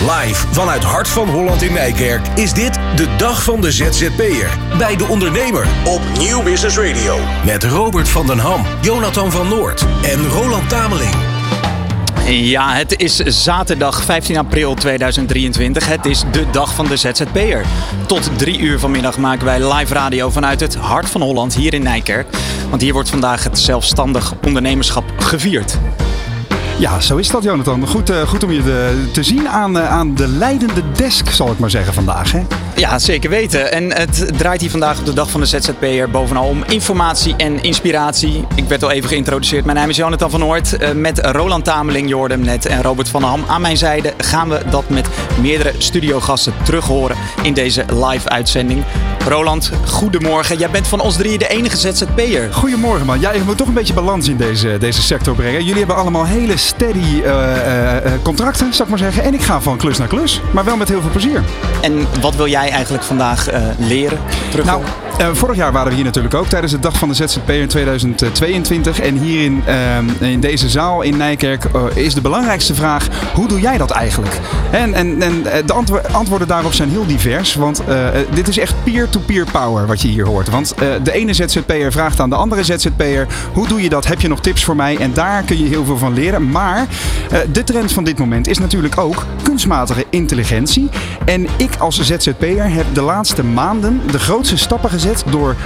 Live vanuit Hart van Holland in Nijkerk is dit de Dag van de ZZP'er. Bij de ondernemer op Nieuw Business Radio. Met Robert van den Ham, Jonathan van Noord en Roland Tameling. Ja, het is zaterdag 15 april 2023. Het is de dag van de ZZP'er. Tot drie uur vanmiddag maken wij live radio vanuit het hart van Holland hier in Nijkerk. Want hier wordt vandaag het zelfstandig ondernemerschap gevierd. Ja, zo is dat, Jonathan. Goed, uh, goed om je te, te zien aan, uh, aan de leidende desk, zal ik maar zeggen, vandaag. Hè? Ja, zeker weten. En het draait hier vandaag op de dag van de ZZP'er bovenal om informatie en inspiratie. Ik werd al even geïntroduceerd. Mijn naam is Jonathan van Noort. Uh, met Roland Tameling, Jordem net en Robert van der Ham aan mijn zijde gaan we dat met meerdere studiogasten terug horen in deze live-uitzending. Roland, goedemorgen. Jij bent van ons drie de enige ZZP'er. Goedemorgen, man. Ja, je moet toch een beetje balans in deze, deze sector brengen. Jullie hebben allemaal hele steady uh, uh, contracten, zou ik maar zeggen. En ik ga van klus naar klus, maar wel met heel veel plezier. En wat wil jij eigenlijk vandaag leren? Terug vorig jaar waren we hier natuurlijk ook tijdens de Dag van de ZZP in 2022. En hier in, in deze zaal in Nijkerk is de belangrijkste vraag: hoe doe jij dat eigenlijk? En, en, en de antwo antwoorden daarop zijn heel divers, want dit is echt peer-to-peer -peer power wat je hier hoort. Want de ene ZZP'er vraagt aan de andere ZZP'er: hoe doe je dat? Heb je nog tips voor mij? En daar kun je heel veel van leren. Maar de trend van dit moment is natuurlijk ook kunstmatige intelligentie. En ik als ZZP'er heb de laatste maanden de grootste stappen gezet door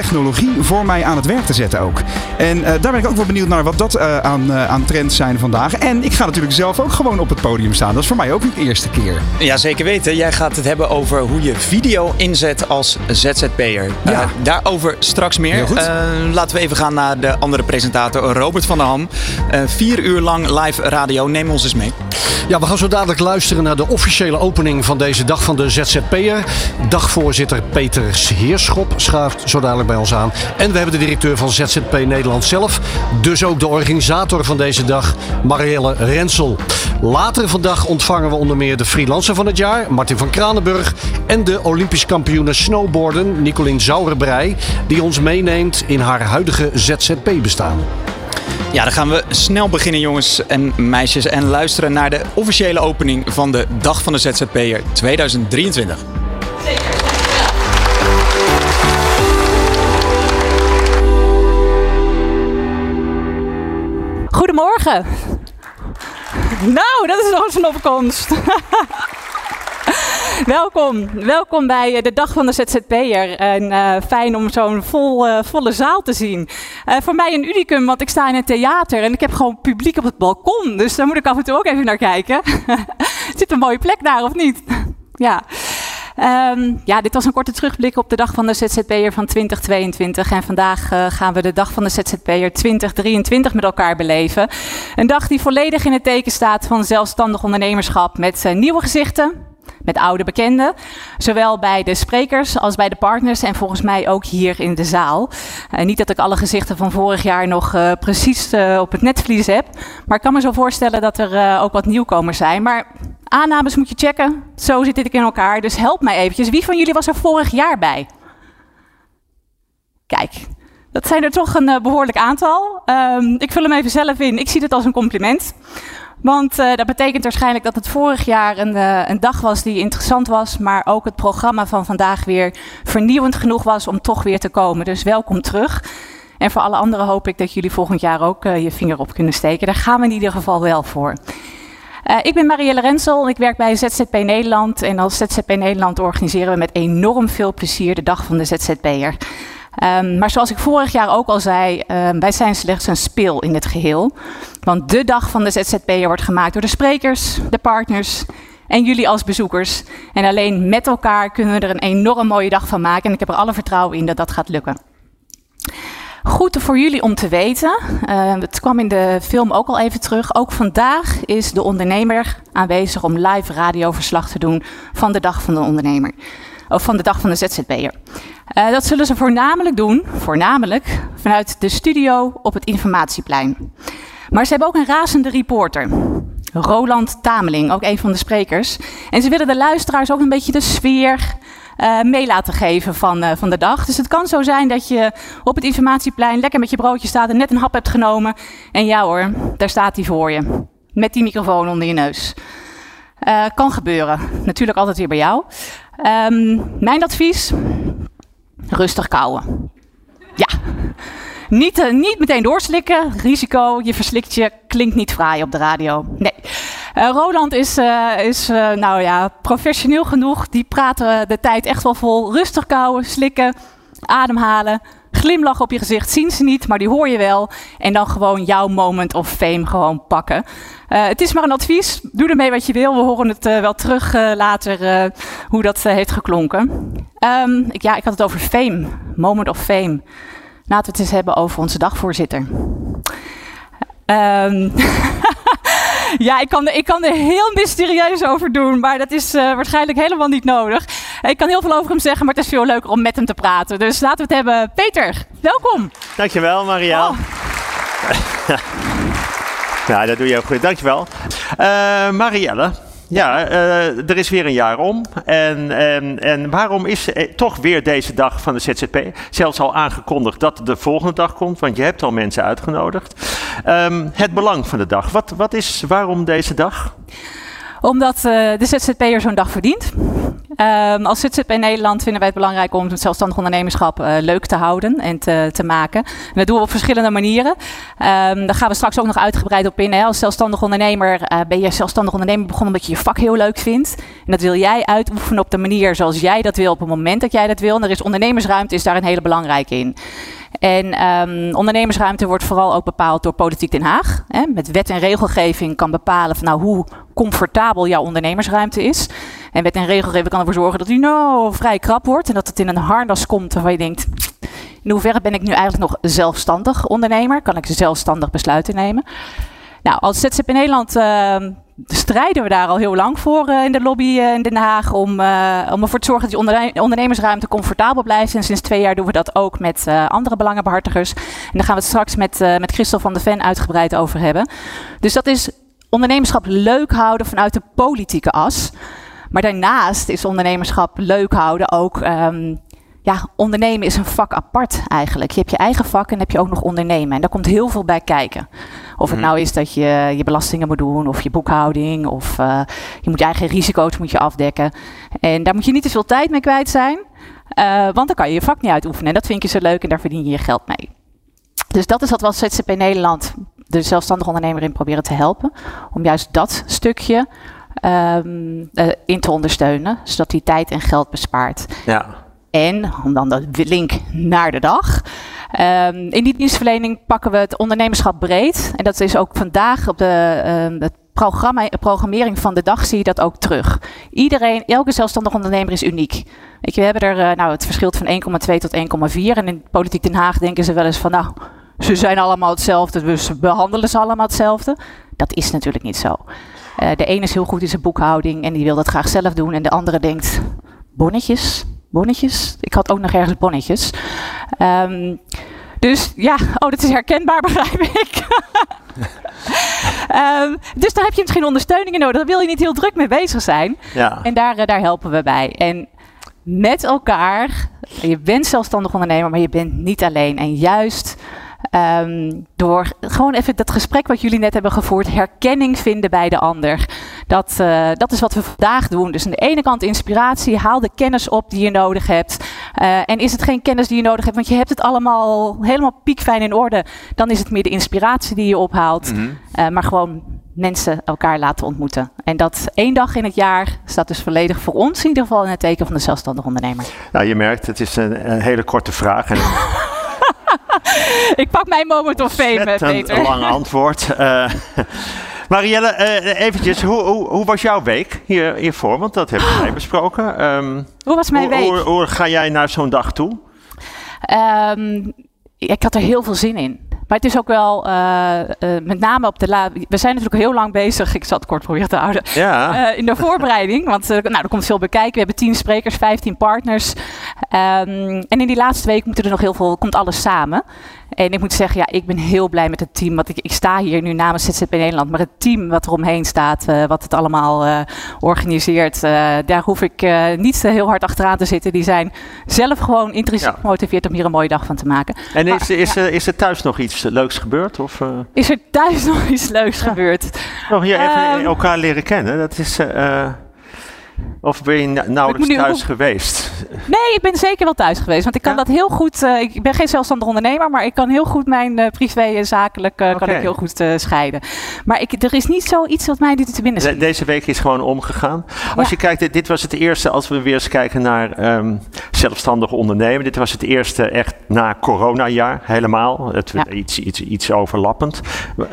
technologie voor mij aan het werk te zetten ook. En uh, daar ben ik ook wel benieuwd naar wat dat uh, aan, uh, aan trends zijn vandaag. En ik ga natuurlijk zelf ook gewoon op het podium staan. Dat is voor mij ook een eerste keer. Ja, zeker weten. Jij gaat het hebben over hoe je video inzet als ZZP'er. Ja. daarover straks meer. laten we even gaan naar de andere presentator, Robert van der Ham. vier uur lang live radio. Neem ons eens mee. Ja, we gaan zo dadelijk luisteren naar de officiële opening van deze dag van de ZZP'er. Dagvoorzitter Peter Heerschop schuift zo dadelijk bij ons aan. En we hebben de directeur van ZZP Nederland zelf. Dus ook de organisator van deze dag, Marielle Rensel. Later vandaag ontvangen we onder meer de freelancer van het jaar, Martin van Kranenburg. En de Olympisch kampioene snowboarden, Nicolien Zauerbrei. Die ons meeneemt in haar huidige ZZP-bestaan. Ja, dan gaan we snel beginnen, jongens en meisjes. En luisteren naar de officiële opening van de Dag van de ZZP'er 2023. Zeker. Nou, dat is nog een opkomst. Welkom, welkom bij eh, de Dag van de ZZP'er. En uh, fijn om zo'n vol, uh, volle zaal te zien. Voor mij een unicum, want ik sta in het theater en ik heb gewoon publiek op het balkon. Dus daar moet ik af en toe ook even naar kijken. Zit een mooie plek daar, of niet? ja. Um, ja, dit was een korte terugblik op de dag van de ZZP'er van 2022. En vandaag uh, gaan we de dag van de ZZP'er 2023 met elkaar beleven. Een dag die volledig in het teken staat van zelfstandig ondernemerschap met uh, nieuwe gezichten, met oude bekenden. Zowel bij de sprekers als bij de partners en volgens mij ook hier in de zaal. Uh, niet dat ik alle gezichten van vorig jaar nog uh, precies uh, op het netvlies heb. Maar ik kan me zo voorstellen dat er ook wat nieuwkomers zijn. Maar aannames moet je checken. Zo zit ik in elkaar. Dus help mij eventjes. Wie van jullie was er vorig jaar bij? Kijk, dat zijn er toch een behoorlijk aantal. Um, ik vul hem even zelf in. Ik zie het als een compliment. Want uh, dat betekent waarschijnlijk dat het vorig jaar een, uh, een, dag was die interessant was, maar ook het programma van vandaag weer vernieuwend genoeg was om toch weer te komen. Dus welkom terug. En voor alle anderen hoop ik dat jullie volgend jaar ook uh, je vinger op kunnen steken. Daar gaan we in ieder geval wel voor. ik ben Marielle Rensel, ik werk bij ZZP Nederland. En als ZZP Nederland organiseren we met enorm veel plezier de dag van de ZZP'er. Um, maar zoals ik vorig jaar ook al zei, um, wij zijn slechts een speel in het geheel. Want de dag van de ZZP'er wordt gemaakt door de sprekers, de partners en jullie als bezoekers. En alleen met elkaar kunnen we er een enorm mooie dag van maken. En ik heb er alle vertrouwen in dat dat gaat lukken. Goed voor jullie om te weten, uh, het kwam in de film ook al even terug. Ook vandaag is de ondernemer aanwezig om live radioverslag te doen van de dag van de ondernemer. Of van de dag van de ZZP'er. Uh, dat zullen ze voornamelijk doen, voornamelijk vanuit de studio op het informatieplein. Maar ze hebben ook een razende reporter. Roland Tameling, ook een van de sprekers. En ze willen de luisteraars ook een beetje de sfeer uh, mee laten geven van, uh, van de dag. Dus het kan zo zijn dat je op het informatieplein lekker met je broodje staat en net een hap hebt genomen. En ja hoor, daar staat hij voor je. Met die microfoon onder je neus. kan gebeuren. Natuurlijk altijd weer bij jou. Ehm, mijn advies: rustig kouwen. Ja. Niet, uh, niet meteen doorslikken. Risico, je verslikt je. Klinkt niet fraai op de radio. Nee. Uh, Roland is, uh, is nou ja, professioneel genoeg. Die praten de tijd echt wel vol. Rustig kouwen, slikken, ademhalen. Glimlach op je gezicht zien ze niet, maar die hoor je wel. En dan gewoon jouw moment of fame gewoon pakken. het is maar een advies. Doe ermee wat je wil. We horen het wel terug later hoe dat heeft geklonken. Um, ik, ja, ik had het over fame. Moment of fame. Laten we het eens hebben over onze dagvoorzitter. Um, ja, ik kan, er, ik kan er heel mysterieus over doen, maar dat is uh, waarschijnlijk helemaal niet nodig. Ik kan heel veel over hem zeggen, maar het is veel leuker om met hem te praten. Dus laten we het hebben. Peter, welkom. Dankjewel, Marielle. Oh. ja, dat doe je ook goed. Dankjewel. Uh, Marielle, ja, uh, er is weer een jaar om. En, en, en waarom is eh, toch weer deze dag van de ZZP? Zelfs al aangekondigd dat de volgende dag komt, want je hebt al mensen uitgenodigd. Um, het belang van de dag. Wat, wat is, waarom deze dag? Omdat uh, de ZZP'er zo'n dag verdient. Um, als ZZP Nederland vinden wij het belangrijk om het zelfstandig ondernemerschap uh, leuk te houden en te, te maken. En dat doen we op verschillende manieren. Um, daar gaan we straks ook nog uitgebreid op in. Hè. Als zelfstandig ondernemer uh, ben je zelfstandig ondernemer begonnen omdat je je vak heel leuk vindt. En dat wil jij uitoefenen op de manier zoals jij dat wil, op het moment dat jij dat wil. En er is ondernemersruimte is daar een hele belangrijke in. En um, ondernemersruimte wordt vooral ook bepaald door Politiek Den Haag. Hè, met wet en regelgeving kan bepalen van nou, hoe comfortabel jouw ondernemersruimte is. En wet en regelgeving kan ervoor zorgen dat die nou vrij krap wordt. En dat het in een harnas komt waarvan je denkt... in hoeverre ben ik nu eigenlijk nog zelfstandig ondernemer? Kan ik zelfstandig besluiten nemen? Nou, als ZZP Nederland uh, strijden we daar al heel lang voor uh, in de lobby uh, in Den Haag. Om, uh, om ervoor te zorgen dat die ondernemersruimte comfortabel blijft. En sinds twee jaar doen we dat ook met andere belangenbehartigers. En daar gaan we het straks met, met Christel van de Ven uitgebreid over hebben. Dus dat is ondernemerschap leuk houden vanuit de politieke as. Maar daarnaast is ondernemerschap leuk houden ook. Um, ja, ondernemen is een vak apart eigenlijk. Je hebt je eigen vak en heb je ook nog ondernemen. En daar komt heel veel bij kijken. Of het mhm. nou is dat je je belastingen moet doen, of je boekhouding, of uh, je moet je eigen risico's moet je afdekken. En daar moet je niet te veel tijd mee kwijt zijn, uh, want dan kan je je vak niet uitoefenen. En dat vind je zo leuk en daar verdien je je geld mee. Dus dat is wat we als ZZP Nederland de zelfstandige ondernemer in proberen te helpen. Om juist dat stukje um, uh, in te ondersteunen, zodat hij tijd en geld bespaart. Ja. En, om dan de link naar de dag. Um, in die dienstverlening pakken we het ondernemerschap breed. En dat is ook vandaag op de, um, het programma, programmering van de dag zie je dat ook terug. Iedereen, elke zelfstandig ondernemer is uniek. Weet je, we hebben er, uh, nou, het verschilt van 1,2 tot 1,4. En in Politiek Den Haag denken ze wel eens van, nou, ze zijn allemaal hetzelfde, dus we behandelen ze allemaal hetzelfde. Dat is natuurlijk niet zo. Uh, de ene is heel goed in zijn boekhouding en die wil dat graag zelf doen. En de andere denkt, bonnetjes, bonnetjes. Ik had ook nog ergens bonnetjes. Um, dus ja, oh, dat is herkenbaar, begrijp ik. um, dus daar heb je misschien ondersteuning nodig. Daar wil je niet heel druk mee bezig zijn. Ja. En daar, uh, daar helpen we bij. En met elkaar, je bent zelfstandig ondernemer, maar je bent niet alleen. En juist Um, door gewoon even dat gesprek wat jullie net hebben gevoerd, herkenning vinden bij de ander. Dat, uh, dat is wat we vandaag doen. Dus aan de ene kant inspiratie, haal de kennis op die je nodig hebt. Uh, en is het geen kennis die je nodig hebt, want je hebt het allemaal helemaal piekfijn in orde, dan is het meer de inspiratie die je ophaalt. Mm -hmm. uh, maar gewoon mensen elkaar laten ontmoeten. En dat één dag in het jaar staat dus volledig voor ons in ieder geval in het teken van de zelfstandig ondernemer. Nou, je merkt, het is een, een hele korte vraag. En ik pak mijn moment of fame, Peter. Een lang antwoord. Uh, Marielle, uh, eventjes, hoe, hoe, hoe, was jouw week hier, hiervoor? Want dat hebben wij besproken. Um, hoe was mijn hoe, week? Hoe, hoe, ga jij naar zo'n dag toe? Um, ik had er heel veel zin in. Maar het is ook wel, uh, uh, met name op de la We zijn natuurlijk heel lang bezig. Ik zat kort proberen te houden. Ja. Uh, in de voorbereiding. Want nou, er komt veel bekijken. We hebben tien sprekers, 15 partners. Ehm, en in die laatste week moet er nog heel veel, komt alles samen. En ik moet zeggen, ja, ik ben heel blij met het team. Want ik, ik sta hier nu namens ZZP Nederland. Maar het team wat er omheen staat, uh, wat het allemaal uh, organiseert, uh, daar hoef ik niet heel hard achteraan te zitten. Die zijn zelf gewoon intrinsiek ja. gemotiveerd om hier een mooie dag van te maken. En is, maar, is, ja. is er thuis nog iets leuks gebeurd? Of, Is er thuis nog iets leuks gebeurd? Nog hier even um, elkaar leren kennen. Dat is. Of ben je nauwelijks thuis geweest? Nee, ik ben zeker wel thuis geweest. Want ik kan ja? dat heel goed. Uh, ik ben geen zelfstandig ondernemer, maar ik kan heel goed mijn uh, privé en zakelijk uh, okay. kan ik heel goed scheiden. Maar ik, er is niet zoiets wat mij dit te binnen schiet. De, deze week is gewoon omgegaan. Als ja. je kijkt, dit, dit, was het eerste, als we weer eens kijken naar um, zelfstandig ondernemen. Dit was het eerste echt na coronajaar, helemaal. Het, ja. iets, iets, iets overlappend.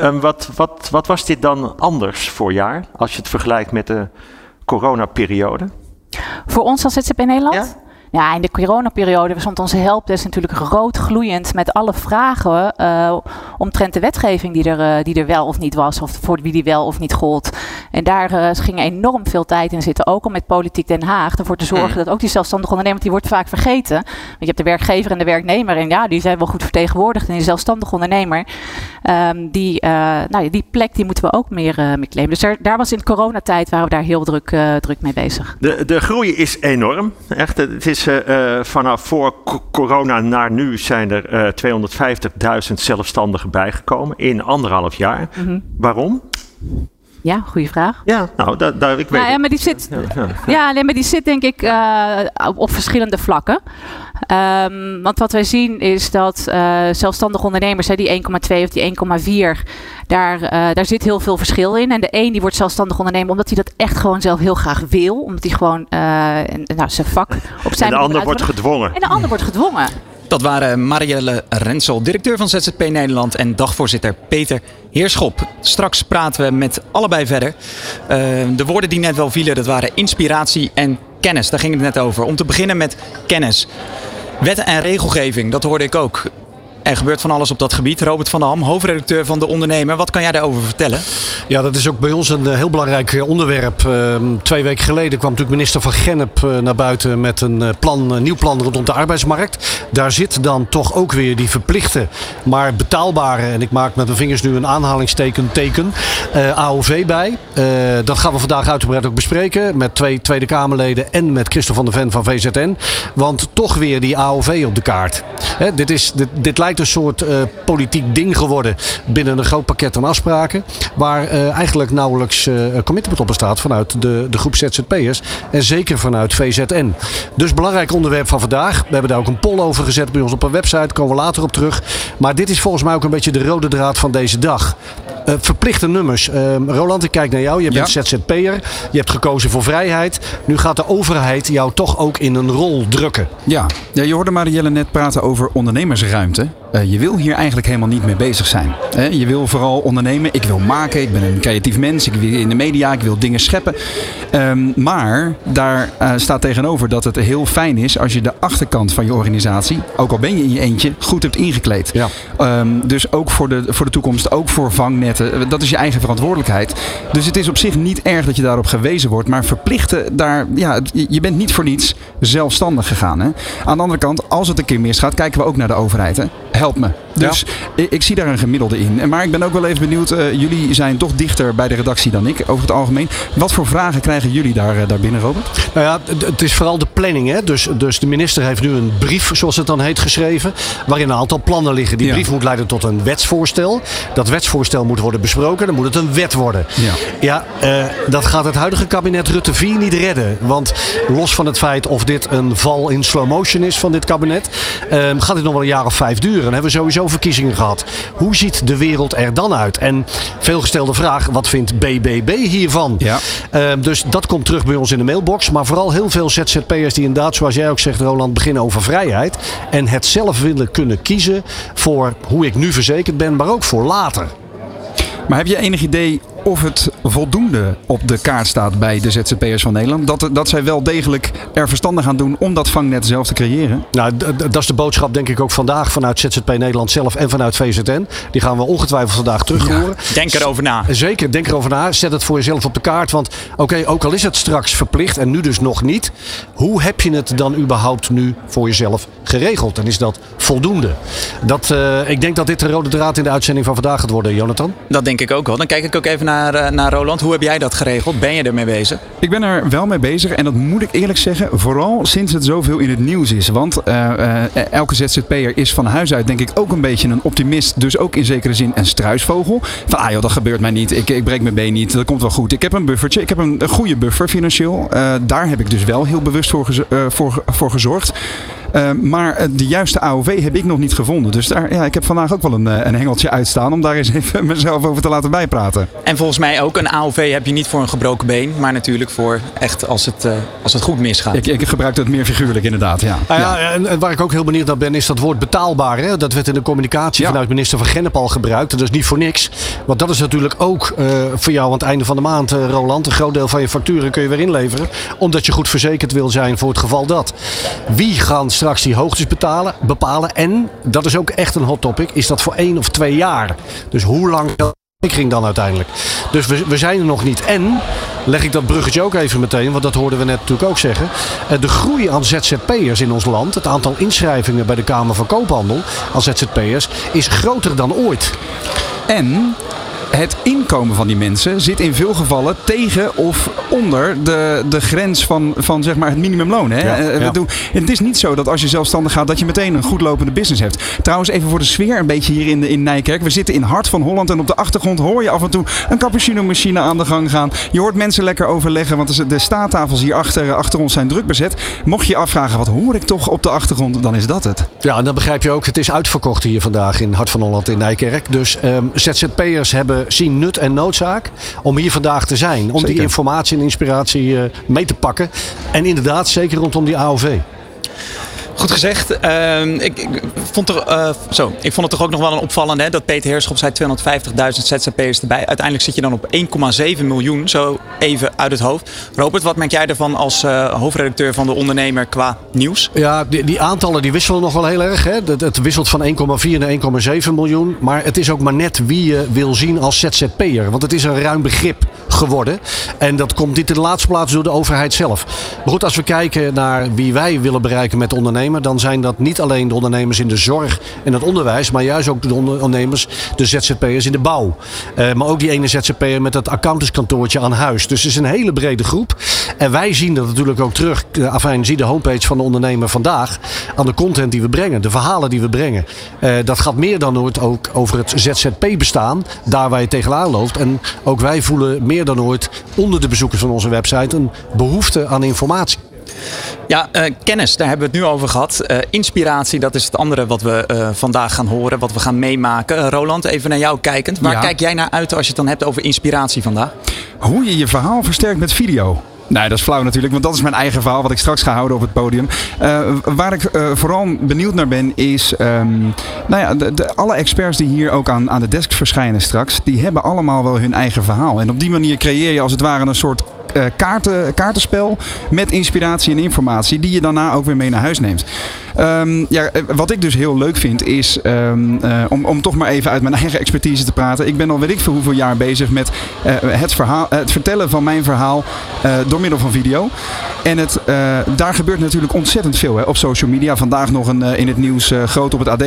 Um, wat, wat, wat was dit dan anders voor jaar, als je het vergelijkt met de coronaperiode? Voor ons als ZZP Nederland? Ja? Ja, in de coronaperiode stond onze helpdesk natuurlijk rood gloeiend met alle vragen uh, omtrent de wetgeving die er, uh, die er wel of niet was, of voor wie die wel of niet gold. En daar uh, ging enorm veel tijd in zitten, ook om met Politiek Den Haag ervoor te zorgen mm. dat ook die zelfstandige ondernemer, die wordt vaak vergeten. Want je hebt de werkgever en de werknemer en ja, die zijn wel goed vertegenwoordigd. En die zelfstandige ondernemer, um, die, nou, die plek die moeten we ook meer, meer claimen. Dus daar was in de coronatijd waren we daar heel druk, druk mee bezig. De, de groei is enorm. Echt, het is uh, vanaf voor corona naar nu zijn er uh, 250.000 zelfstandigen bijgekomen in anderhalf jaar. Mm -hmm. Waarom? Ja, goede vraag. Ja, nou, daar, daar ik weet nou, ja, maar die zit, ja, ja, ja. nee, maar die zit denk ik uh, op, op, verschillende vlakken. Um, want wat wij zien is dat uh, zelfstandige ondernemers, hè, die 1,2 of die 1,4, daar, uh, daar zit heel veel verschil in. En de een die wordt zelfstandig ondernemer omdat hij dat echt gewoon zelf heel graag wil. Omdat hij gewoon nou, zijn vak op zijn En de ander wordt gedwongen. En de ander wordt gedwongen. Dat waren Marielle Rensel, directeur van ZZP Nederland en dagvoorzitter Peter Heerschop. Straks praten we met allebei verder. Uh, de woorden die net wel vielen, dat waren inspiratie en kennis. Daar ging het net over. Om te beginnen met kennis. Wetten en regelgeving, dat hoorde ik ook. Er gebeurt van alles op dat gebied. Robert van der Ham, hoofdredacteur van De Ondernemer. Wat kan jij daarover vertellen? Ja, dat is ook bij ons een heel belangrijk onderwerp. Uh, twee weken geleden kwam natuurlijk minister van Gennep uh, naar buiten met een plan, nieuw plan rondom de arbeidsmarkt. Daar zit dan toch ook weer die verplichte, maar betaalbare, en ik maak met mijn vingers nu een aanhalingsteken, teken, AOV bij. dat gaan we vandaag uitgebreid ook bespreken met twee Tweede Kamerleden en met Christophe van der Ven van VZN. Want toch weer die AOV op de kaart. Hè, dit, is, dit, dit lijkt een soort uh, politiek ding geworden binnen een groot pakket aan afspraken. Waar uh, eigenlijk nauwelijks uh, commitment op bestaat vanuit de, de groep ZZP'ers. En zeker vanuit VZN. Dus belangrijk onderwerp van vandaag. We hebben daar ook een poll over gezet bij ons op een website. Daar komen we later op terug. Maar dit is volgens mij ook een beetje de rode draad van deze dag. verplichte nummers. Roland, ik kijk naar jou. Je bent ja. ZZP'er. Je hebt gekozen voor vrijheid. Nu gaat de overheid jou toch ook in een rol drukken. Ja, ja je hoorde Marielle net praten over ondernemersruimte. Uh, je wil hier eigenlijk helemaal niet mee bezig zijn. Je wil vooral ondernemen. Ik wil maken. Ik ben een creatief mens. Ik wil in de media. Ik wil dingen scheppen. Um, maar daar uh, staat tegenover dat het heel fijn is als je de achterkant van je organisatie, ook al ben je in je eentje, goed hebt ingekleed. Ja. Um, dus ook voor de, voor de toekomst, ook voor vangnetten. Dat is je eigen verantwoordelijkheid. Dus het is op zich niet erg dat je daarop gewezen wordt. Maar verplichten daar, ja, je bent niet voor niets zelfstandig gegaan. Hè? Aan de andere kant, als het een keer misgaat, kijken we ook naar de overheid. Hè? Me. Dus ja. ik, ik, zie daar een gemiddelde in. Maar ik ben ook wel even benieuwd. Uh, jullie zijn toch dichter bij de redactie dan ik, over het algemeen. Wat voor vragen krijgen jullie daar, uh, daar binnen, Robert? Nou ja, het is vooral de planning. Hè? Dus, dus de minister heeft nu een brief, zoals het dan heet, geschreven. Waarin een aantal plannen liggen. Die ja. brief moet leiden tot een wetsvoorstel. Dat wetsvoorstel moet worden besproken. Dan moet het een wet worden. Ja, ja uh, dat gaat het huidige kabinet Rutte 4 niet redden. Want los van het feit of dit een val in slow motion is van dit kabinet, gaat dit nog wel een jaar of vijf duren. Dan hebben we sowieso verkiezingen gehad. Hoe ziet de wereld er dan uit? En veelgestelde vraag, wat vindt BBB hiervan? Ja. Uh, dus dat komt terug bij ons in de mailbox. Maar vooral heel veel ZZP'ers die inderdaad, zoals jij ook zegt Roland, beginnen over vrijheid. En het zelf willen kunnen kiezen voor hoe ik nu verzekerd ben, maar ook voor later. Maar heb je enig idee of het voldoende op de kaart staat bij de ZZP'ers van Nederland. Dat, dat zij wel degelijk er verstandig aan doen om dat vangnet zelf te creëren. Nou, dat is de boodschap denk ik ook vandaag vanuit ZZP Nederland zelf en vanuit VZN. Die gaan we ongetwijfeld vandaag terug horen. denk erover na. Zeker, denk erover na. Zet het voor jezelf op de kaart. Want oké, ook al is het straks verplicht en nu dus nog niet. Hoe heb je het dan überhaupt nu voor jezelf geregeld? En is dat voldoende? Dat, uh, ik denk dat dit de rode draad in de uitzending van vandaag gaat worden, Jonathan. Dat denk ik ook wel. Dan kijk ik ook even naar, uh, naar Roland. Hoe heb jij dat geregeld? Ben je ermee bezig? Ik ben er wel mee bezig. En dat moet ik eerlijk zeggen, vooral sinds het zoveel in het nieuws is. Want uh, elke ZZP'er is van huis uit denk ik ook een beetje een optimist. Dus ook in zekere zin een struisvogel. Van ah joh, dat gebeurt mij niet. Ik, ik breek mijn been niet. Dat komt wel goed. Ik heb een buffertje. Ik heb een, goede buffer financieel. daar heb ik dus wel heel bewust voor, voor gezorgd. Uh, maar eh, de juiste AOV heb ik nog niet gevonden. Dus daar, ja, ik heb vandaag ook wel een, eh, een hengeltje uitstaan om daar eens even mezelf over te laten bijpraten. En volgens mij ook een AOV heb je niet voor een gebroken been, maar natuurlijk voor echt als het, uh, als het goed misgaat. Ik, ik gebruik dat meer figuurlijk inderdaad, ja. Ah, ja, ja. En, waar ik ook heel benieuwd naar ben is dat woord betaalbaar. Hè? Dat werd in de communicatie vanuit minister van Gennep al gebruikt. Dat is niet voor niks. Want dat is natuurlijk ook uh, voor jou aan het einde van de maand, Roland. Een groot deel van je facturen kun je weer inleveren. Omdat je goed verzekerd wil zijn voor het geval dat. Wie gaan straks die hoogtes betalen, bepalen. En, dat is ook echt een hot topic, is dat voor één of twee jaar. Dus hoe lang ging dan uiteindelijk. Dus we, we zijn er nog niet. En, leg ik dat bruggetje ook even meteen, want dat hoorden we net natuurlijk ook zeggen. Eh, de groei aan ZZP'ers in ons land, het aantal inschrijvingen bij de Kamer van Koophandel als ZZP'ers, is groter dan ooit. En het inkomen van die mensen zit in veel gevallen tegen of onder de, de grens van, van zeg maar het minimumloon. Hè? Ja, eh, Doen, het is niet zo dat als je zelfstandig gaat dat je meteen een goed lopende business hebt. Trouwens, even voor de sfeer een beetje hier in, de, in Nijkerk. We zitten in hart van Holland en op de achtergrond hoor je af en toe een cappuccino machine aan de gang gaan. Je hoort mensen lekker overleggen, want de staattafels hier achter, achter ons zijn druk bezet. Mocht je je afvragen, wat hoor ik toch op de achtergrond, dan is dat het. Ja, en dan begrijp je ook, het is uitverkocht hier vandaag in Hart van Holland in Nijkerk. Dus um, ZZP'ers hebben zien nut en noodzaak om hier vandaag te zijn. Om die informatie en inspiratie eh, mee te pakken. En inderdaad, zeker rondom die AOV. Goed gezegd. Uh, ik, ik, vond er, uh, zo, ik vond het toch ook nog wel een opvallende dat Peter Heerschop zei 250.000 ZZP'ers erbij. Uiteindelijk zit je dan op 1,7 miljoen, zo even uit het hoofd. Robert, wat merk jij ervan als uh, hoofdredacteur van de ondernemer qua nieuws? Ja, die, die aantallen die wisselen nog wel heel erg. Hè. Het, het wisselt van 1,4 naar 1,7 miljoen. Maar het is ook maar net wie je wil zien als ZZP'er. Want het is een ruim begrip geworden. En dat komt niet in de laatste plaats door de overheid zelf. Maar goed, als we kijken naar wie wij willen bereiken met ondernemers dan zijn dat niet alleen de ondernemers in de zorg en het onderwijs, maar juist ook de ondernemers, de ZZP'ers in de bouw. Uh, maar ook die ene ZZP'er met het accountantskantoortje aan huis. Dus het is een hele brede groep. En wij zien dat natuurlijk ook terug. Uh, afijn, zie de homepage van de ondernemer vandaag aan de content die we brengen, de verhalen die we brengen. Uh, dat gaat meer dan ooit ook over het ZZP-bestaan, daar waar je tegenaan loopt. En ook wij voelen meer dan ooit onder de bezoekers van onze website een behoefte aan informatie. Ja, uh, kennis, daar hebben we het nu over gehad. Uh, inspiratie, dat is het andere wat we uh, vandaag gaan horen, wat we gaan meemaken. Roland, even naar jou kijkend. Waar ja. kijk jij naar uit als je het dan hebt over inspiratie vandaag? Hoe je je verhaal versterkt met video. Nee, dat is flauw natuurlijk, want dat is mijn eigen verhaal wat ik straks ga houden op het podium. Uh, waar ik uh, vooral benieuwd naar ben is, um, nou ja, de, de, alle experts die hier ook aan, aan de desk verschijnen straks, die hebben allemaal wel hun eigen verhaal. En op die manier creëer je als het ware een soort uh, kaarten, kaartenspel met inspiratie en informatie die je daarna ook weer mee naar huis neemt. Um, ja, wat ik dus heel leuk vind is, um, uh, om, om toch maar even uit mijn eigen expertise te praten. Ik ben al weet ik veel hoeveel jaar bezig met het, verhaal, het vertellen van mijn verhaal door middel van video. En het, daar gebeurt natuurlijk ontzettend veel hè, op social media. Vandaag nog een, in het nieuws groot op het AD.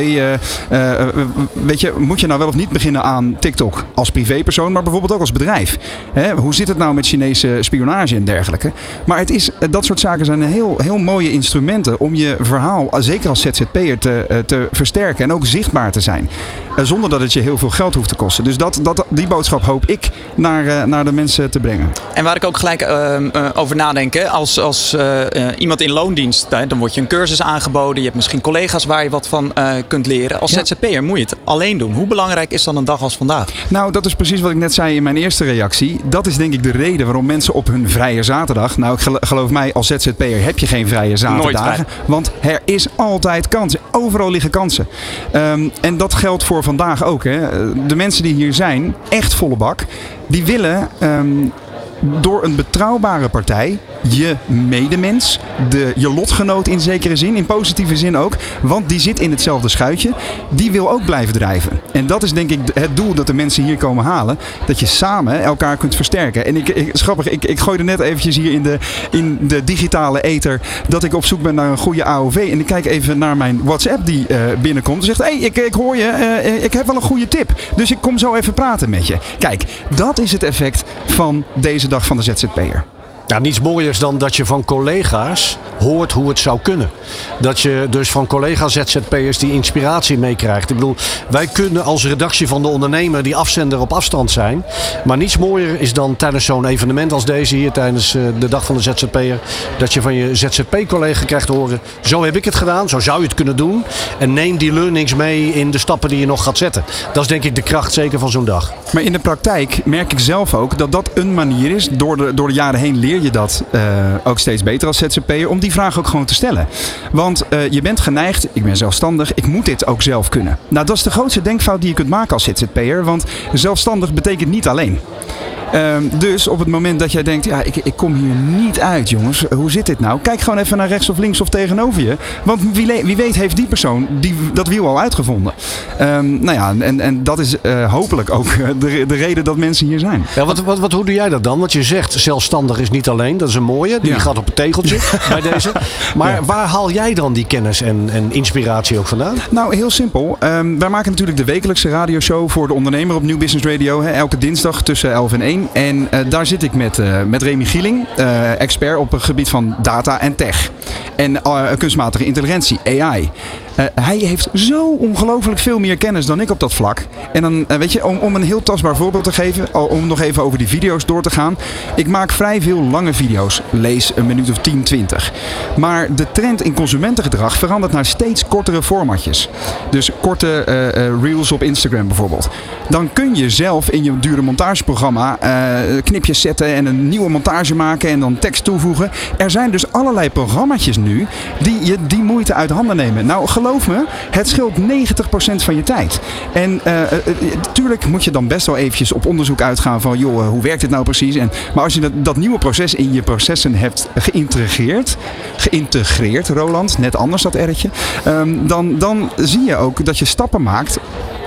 weet je, moet je nou wel of niet beginnen aan TikTok als privépersoon, maar bijvoorbeeld ook als bedrijf? Hè, hoe zit het nou met Chinese spionage en dergelijke? Maar het is, dat soort zaken zijn heel, heel mooie instrumenten om je verhaal zeker als ZZP'er te, te versterken en ook zichtbaar te zijn. Zonder dat het je heel veel geld hoeft te kosten. Dus dat, dat, die boodschap hoop ik naar, naar de mensen te brengen. En waar ik ook gelijk uh, over nadenk, als, als uh, iemand in loondienst, dan wordt je een cursus aangeboden. Je hebt misschien collega's waar je wat van kunt leren. Als ja. ZZP'er moet je het alleen doen. Hoe belangrijk is dan een dag als vandaag? Nou, dat is precies wat ik net zei in mijn eerste reactie. Dat is denk ik de reden waarom mensen op hun vrije zaterdag. Nou, ik geloof mij, als ZZP'er heb je geen vrije zaterdagen. Want er is altijd kans. overal liggen kansen. Ehm, en dat geldt voor vandaag ook. Hè. De mensen die hier zijn, echt volle bak, die willen ehm, door een betrouwbare partij je medemens, de, je lotgenoot in zekere zin, in positieve zin ook, want die zit in hetzelfde schuitje, die wil ook blijven drijven. En dat is denk ik het doel dat de mensen hier komen halen, dat je samen elkaar kunt versterken. En ik, ik ik, ik gooide net eventjes hier in de, in de digitale ether dat ik op zoek ben naar een goede AOV en ik kijk even naar mijn WhatsApp die uh, binnenkomt en zegt, hé, hey, ik, ik hoor je, uh, ik heb wel een goede tip, dus ik kom zo even praten met je. Kijk, dat is het effect van deze dag van de ZZP'er. Ja, niets mooiers dan dat je van collega's hoort hoe het zou kunnen. Dat je dus van collega's ZZP'ers die inspiratie meekrijgt. Ik bedoel, wij kunnen als redactie van de ondernemer die afzender op afstand zijn. Maar niets mooier is dan tijdens zo'n evenement als deze hier tijdens eh, de dag van de ZZP'er. Dat je van je ZZP-collega krijgt te horen, zo heb ik het gedaan, zo zou je het kunnen doen. En neem die learnings mee in de stappen die je nog gaat zetten. Dat is denk ik de kracht zeker van zo'n dag. Maar in de praktijk merk ik zelf ook dat dat een manier is. Door de, door de jaren heen leer je dat uh, ook steeds beter als ZZP'er. Om die vraag ook gewoon te stellen. Want uh, je bent geneigd, ik ben zelfstandig, ik moet dit ook zelf kunnen. Nou, dat is de grootste denkfout die je kunt maken als ZZP'er. Want zelfstandig betekent niet alleen. Um, dus op het moment dat jij denkt, ja, ik, ik kom hier niet uit, jongens. Hoe zit dit nou? Kijk gewoon even naar rechts of links of tegenover je. Want wie, wie weet heeft die persoon die, dat wiel al uitgevonden. Um, nou ja, en, en dat is uh, hopelijk ook de, de reden dat mensen hier zijn. Ja, wat, wat, wat, hoe doe jij dat dan? Want je zegt zelfstandig is niet alleen. Dat is een mooie. Die ja. gaat op het tegeltje bij deze. Maar ja. waar haal jij dan die kennis en, en inspiratie ook vandaan? Nou, heel simpel. Um, wij maken natuurlijk de wekelijkse radioshow voor de ondernemer op Nieuw Business Radio. Hè, elke dinsdag tussen 11 en 1. En uh, daar zit ik met, uh, met Remy Gieling, uh, expert op het gebied van data en tech. En kunstmatige intelligentie, AI. Uh, hij heeft zo ongelooflijk veel meer kennis dan ik op dat vlak. En dan, uh, weet je, om, een heel tastbaar voorbeeld te geven, om nog even over die video's door te gaan. Ik maak vrij veel lange video's, lees een minuut of 10, 20. Maar de trend in consumentengedrag verandert naar steeds kortere formatjes. Dus korte uh, reels op Instagram bijvoorbeeld. Dan kun je zelf in je dure montageprogramma knipjes zetten en een nieuwe montage maken en dan tekst toevoegen. Er zijn dus allerlei programma's nu die je die moeite uit handen nemen. Nou, geloof me, het scheelt 90% van je tijd. En natuurlijk uh, moet je dan best wel eventjes op onderzoek uitgaan van, joh, hoe werkt dit nou precies? En, maar als je dat, nieuwe proces in je processen hebt geïntegreerd, geïntegreerd, Roland, net anders dat erretje, um, dan, dan zie je ook dat je stappen maakt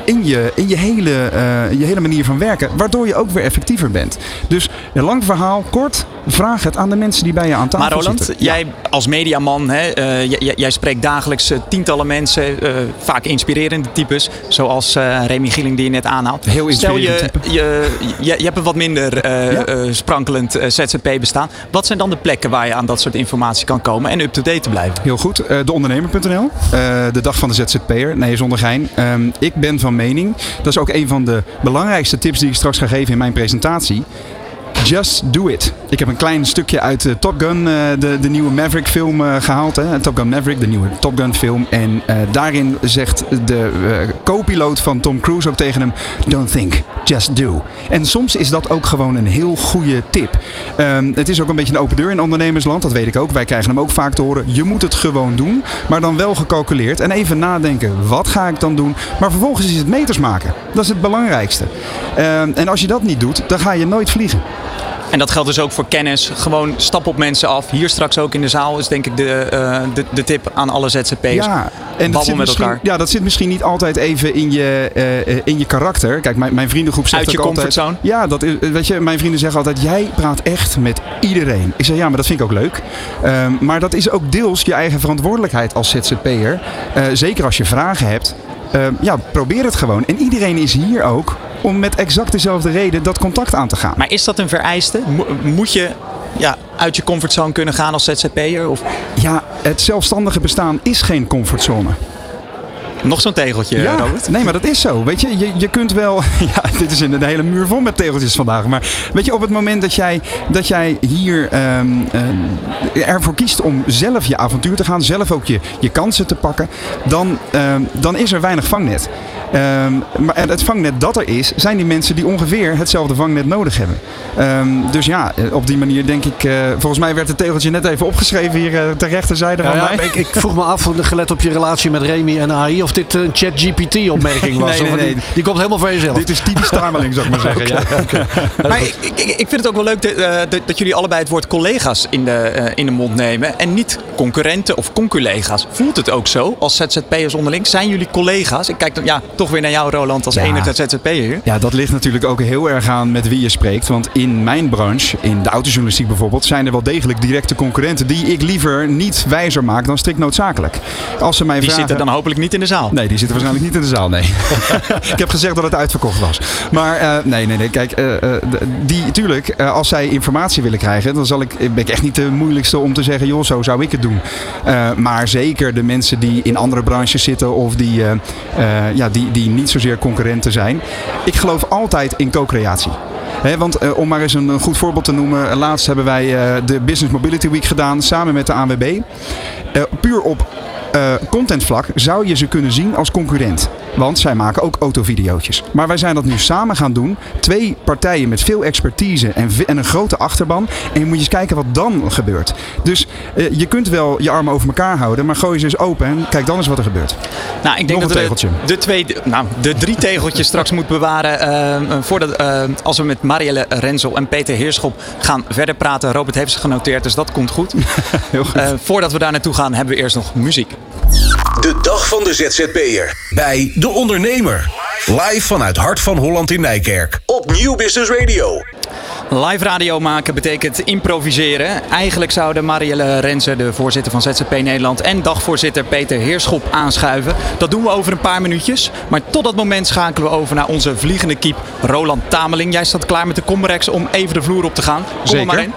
in je, in je, hele, uh, je hele manier van werken. Waardoor je ook weer effectiever bent. Dus een lang verhaal, kort. Vraag het aan de mensen die bij je aan tafel maar Roland, zitten. jij als mediaman, hè, uh, jij, jij, spreekt dagelijks uh, tientallen mensen, uh, vaak inspirerende types, zoals Remy Gieling die je net aanhaalt. Heel inspirerend Stel je, je, je, je, hebt een wat minder ja? sprankelend ZZP bestaan. Wat zijn dan de plekken waar je aan dat soort informatie kan komen en up-to-date te blijven? Heel goed. deondernemer.nl, de dag van de ZZP'er. Nee, zonder gein. Um, ik ben van mening, dat is ook een van de belangrijkste tips die ik straks ga geven in mijn presentatie. Just do it. Ik heb een klein stukje uit uh, Top Gun, uh, de, de nieuwe Maverick film uh, gehaald. Hè? Top Gun Maverick, de nieuwe Top Gun film. En daarin zegt de co-piloot van Tom Cruise ook tegen hem: Don't think, just do. En soms is dat ook gewoon een heel goede tip. Um, het is ook een beetje een open deur in ondernemersland, dat weet ik ook. Wij krijgen hem ook vaak te horen. Je moet het gewoon doen, maar dan wel gecalculeerd. En even nadenken, wat ga ik dan doen? Maar vervolgens is het meters maken. Dat is het belangrijkste. Um, en als je dat niet doet, dan ga je nooit vliegen. En dat geldt dus ook voor kennis. Gewoon stap op mensen af. Hier straks ook in de zaal is denk ik de, uh, de, de tip aan alle ZZP'ers. Ja, en dat zit, met elkaar. ja, dat zit misschien niet altijd even in je, uh, in je karakter. Kijk, mijn, mijn vriendengroep zegt Uit je ook comfortzone? altijd... Ja, dat is, weet je, mijn vrienden zeggen altijd... Jij praat echt met iedereen. Ik zeg, ja, maar dat vind ik ook leuk. Um, maar dat is ook deels je eigen verantwoordelijkheid als ZZP'er. Uh, zeker als je vragen hebt. Uh, ja, probeer het gewoon. En iedereen is hier ook om met exact dezelfde reden dat contact aan te gaan. Maar is dat een vereiste? Mo moet je ja, uit je comfortzone kunnen gaan als ZZP'er? Of? Ja, het zelfstandige bestaan is geen comfortzone. Nog zo'n tegeltje, Ja, Robert. nee, maar dat is zo. Weet je, je, je kunt wel. Ja, dit is een, een hele muur vol met tegeltjes vandaag. Maar weet je, op het moment dat jij, dat jij hier ehm, ehm, ervoor kiest om zelf je avontuur te gaan, zelf ook je, je kansen te pakken, dan, ehm, dan is er weinig vangnet. Ehm, maar het vangnet dat er is, zijn die mensen die ongeveer hetzelfde vangnet nodig hebben. Ehm, dus ja, eh, op die manier denk ik. eh, volgens mij werd het tegeltje net even opgeschreven hier eh, ter rechterzijde van ja, mij. ik, ik vroeg me af, gelet op je relatie met Remy en AI, of dit een ChatGPT-opmerking was. Nee, nee, Of die- nee. Die komt helemaal van jezelf. Dit is typisch Tameling, zou ik maar zeggen. ja. Maar ik, ik, ik vind het ook wel leuk dat, eh, dat, dat jullie allebei het woord collega's in de, eh, in de mond nemen. En niet concurrenten of conculega's. Voelt het ook zo als ZZP'ers onderling? Zijn jullie collega's? Ik kijk dan ja, toch weer naar jou, Roland, als Ja. enige ZZP'er hier. Ja, dat ligt natuurlijk ook heel erg aan met wie je spreekt. Want in mijn branche, in de autojournalistiek bijvoorbeeld, zijn er wel degelijk directe concurrenten die ik liever niet wijzer maak dan strikt noodzakelijk. Als ze mij Die vragen... zitten dan hopelijk niet in de zaal. Nee, die zitten waarschijnlijk niet in de zaal, nee. ik heb gezegd dat het uitverkocht was. Maar eh, nee, nee, nee. Kijk, eh, eh, die, tuurlijk, als zij informatie willen krijgen, dan zal ik, ben ik echt niet de moeilijkste om te zeggen, joh, zo zou ik het doen. Maar zeker de mensen die in andere branches zitten of die, ja, die, die niet zozeer concurrenten zijn. Ik geloof altijd in co-creatie. Hè, want om maar eens een, een goed voorbeeld te noemen. Laatst hebben wij de Business Mobility Week gedaan samen met de ANWB. Puur op eh, contentvlak zou je ze kunnen zien als concurrent. Want zij maken ook autovideootjes. Maar wij zijn dat nu samen gaan doen. Twee partijen met veel expertise en, en een grote achterban. En je moet eens kijken wat dan gebeurt. Dus eh, je kunt wel je armen over elkaar houden. Maar gooi ze eens open en kijk dan eens wat er gebeurt. Nou, ik denk Nog dat een tegeltje. de, twee, nou, de drie tegeltjes straks moeten bewaren. eh, voordat, als we met Marielle Renzel en Peter Heerschop gaan verder praten. Robert heeft ze genoteerd, dus dat komt goed. Heel goed. Voordat we daar naartoe gaan, hebben we eerst nog muziek. De dag van de ZZP'er. Bij De Ondernemer. Live vanuit Hart van Holland in Nijkerk. Op Nieuw Business Radio. Live radio maken betekent improviseren. Eigenlijk zouden Marielle Renze, de voorzitter van ZZP Nederland, en dagvoorzitter Peter Heerschop aanschuiven. Dat doen we over een paar minuutjes. Maar tot dat moment schakelen we over naar onze vliegende kiep Roland Tameling. Jij staat klaar met de Comrex om even de vloer op te gaan. Kom er maar in.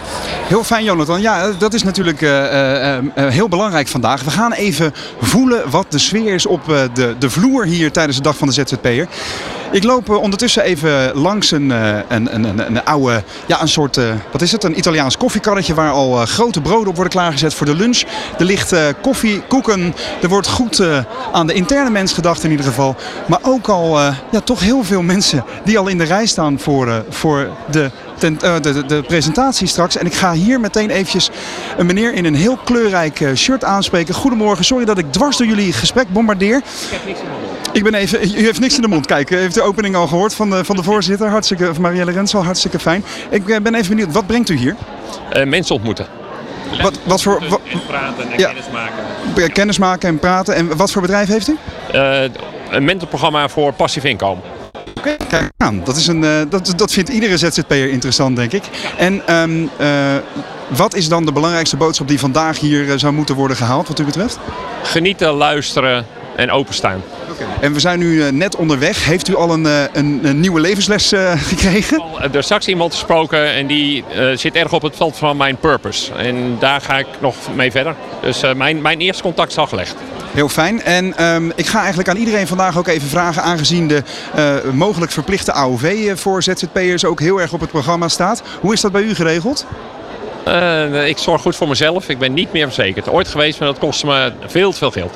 Heel fijn, Jonathan. Ja, dat is natuurlijk eh, eh, eh, heel belangrijk vandaag. We gaan even voelen wat de sfeer is op eh, de, de vloer hier tijdens de dag van de ZZP'er. Ik loop eh, ondertussen even langs een, eh, een, een, een, een oude, ja, een soort, eh, wat is het? Een Italiaans koffiekarretje waar al grote broden op worden klaargezet voor de lunch. Er ligt koffie, koeken. Er wordt goed aan de interne mens gedacht in ieder geval. Maar ook al, ja, toch heel veel mensen die al in de rij staan voor, voor de de, de, de presentatie straks. En ik ga hier meteen eventjes een meneer in een heel kleurrijk shirt aanspreken. Goedemorgen, sorry dat ik dwars door jullie gesprek bombardeer. Ik ben even, u heeft niks in de mond. Kijk, u heeft de opening al gehoord van de, van de voorzitter. Hartstikke, van Marielle Rensel, hartstikke fijn. Ik eh, ben even benieuwd, wat brengt u hier? Eh, mensen ontmoeten. Wat, wat voor wat, En praten en Ja. kennis maken. kennis maken en praten? En wat voor bedrijf heeft u? Eh, een mentorprogramma voor passief inkomen. Oké, kijk aan. Dat, is een, eh, dat, dat vindt iedere ZZP'er interessant, denk ik. En ehm, eh, wat is dan de belangrijkste boodschap die vandaag hier zou moeten worden gehaald, wat u betreft? Genieten, luisteren en openstaan. En we zijn nu eh, net onderweg. Heeft u al een, eh, een, een nieuwe levensles eh, gekregen? Er is straks iemand gesproken en die zit erg op het veld van mijn purpose. En daar ga ik nog mee verder. Dus mijn, mijn eerste contact is al gelegd. Heel fijn. En ehm, ik ga eigenlijk aan iedereen vandaag ook even vragen, aangezien de mogelijk verplichte AOV voor ZZP'ers ook heel erg op het programma staat. Hoe is dat bij u geregeld? Ik zorg goed voor mezelf. Ik ben niet meer verzekerd. Ooit geweest, maar dat kostte me veel te veel geld.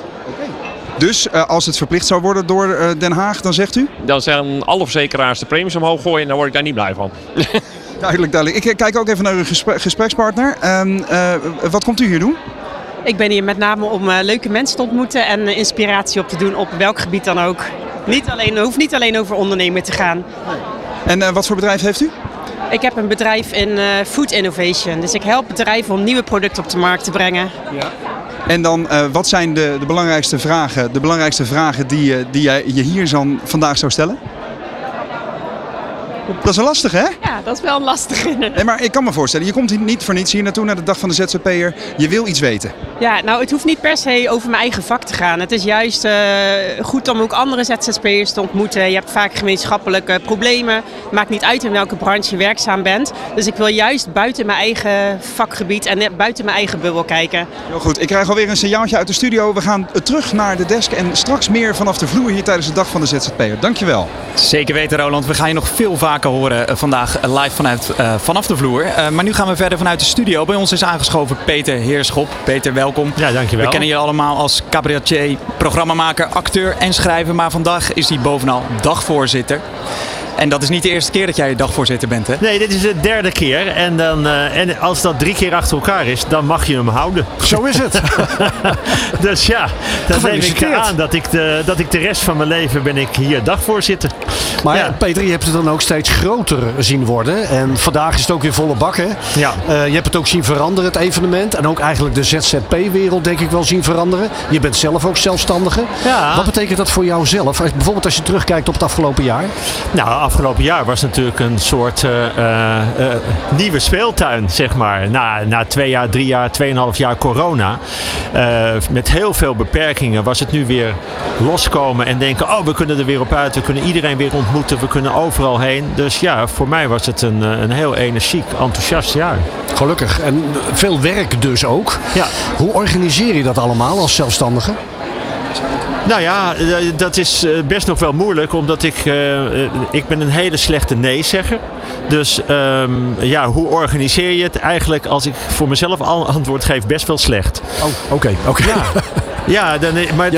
Dus eh, als het verplicht zou worden door eh, Den Haag, dan zegt u? Dan zijn alle verzekeraars de premies omhoog gooien en dan word ik daar niet blij van. Duidelijk, duidelijk. Ik eh, kijk ook even naar uw gespre- gesprekspartner. Ehm, eh, wat komt u hier doen? Ik ben hier met name om eh, leuke mensen te ontmoeten en inspiratie op te doen op welk gebied dan ook. Niet alleen, hoeft niet alleen over ondernemen te gaan. En eh, wat voor bedrijf heeft u? Ik heb een bedrijf in eh, food innovation. Dus ik help bedrijven om nieuwe producten op de markt te brengen. En dan, eh, wat zijn de, de belangrijkste vragen, de belangrijkste vragen die, eh, die jij je hier dan vandaag zou stellen? Dat is een lastig, hè? Ja, dat is wel een lastige. Nee, maar ik kan me voorstellen, je komt hier niet voor niets hier naartoe naar de dag van de ZZP'er. Je wil iets weten. Ja, nou het hoeft niet per se over mijn eigen vak te gaan. Het is juist uh, goed om ook andere ZZP'ers te ontmoeten. Je hebt vaak gemeenschappelijke problemen. Maakt niet uit in welke branche je werkzaam bent. Dus ik wil juist buiten mijn eigen vakgebied en buiten mijn eigen bubbel kijken. Heel goed, ik krijg alweer een signaaltje uit de studio. We gaan terug naar de desk en straks meer vanaf de vloer hier tijdens de dag van de ZZP'er. Dankjewel. Zeker weten Roland, we gaan je nog veel vaker horen eh, vandaag live vanuit, uh, vanaf de vloer. Uh, maar nu gaan we verder vanuit de studio. Bij ons is aangeschoven Peter Heerschop. Peter, welkom. Ja, dankjewel. We kennen je allemaal als cabaretier, programmamaker, acteur en schrijver. Maar vandaag is hij bovenal dagvoorzitter. En dat is niet de eerste keer dat jij dagvoorzitter bent, hè? Nee, dit is de derde keer. En, dan, uh, en als dat drie keer achter elkaar is, dan mag je hem houden. Zo is het. dus ja, dan neem ik aan dat ik, de, dat ik de rest van mijn leven ben ik hier dagvoorzitter. Maar ja. Peter, je hebt het dan ook steeds groter zien worden. En vandaag is het ook weer volle bak, hè? Ja. Uh, je hebt het ook zien veranderen, het evenement. En ook eigenlijk de ZZP-wereld, denk ik wel, zien veranderen. Je bent zelf ook zelfstandige. Ja. Wat betekent dat voor jou zelf? Bijvoorbeeld als je terugkijkt op het afgelopen jaar. Nou, afgelopen jaar was natuurlijk een soort uh, uh, nieuwe speeltuin, zeg maar. Na, na twee jaar, drie jaar, tweeënhalf jaar corona. met heel veel beperkingen was het nu weer loskomen en denken: oh, we kunnen er weer op uit. We kunnen iedereen weer ontmoeten. We kunnen overal heen. Dus ja, voor mij was het een, een heel energiek, enthousiast jaar. Gelukkig. En veel werk dus ook. Ja. Hoe organiseer je dat allemaal als zelfstandige? Nou ja, dat is best nog wel moeilijk, omdat ik, uh, ik ben een hele slechte nee-zegger. Dus um, ja, hoe organiseer je het? Eigenlijk, als ik voor mezelf antwoord geef, best wel slecht. Oh, oké. Okay, okay. Ja. Ja, dan, maar.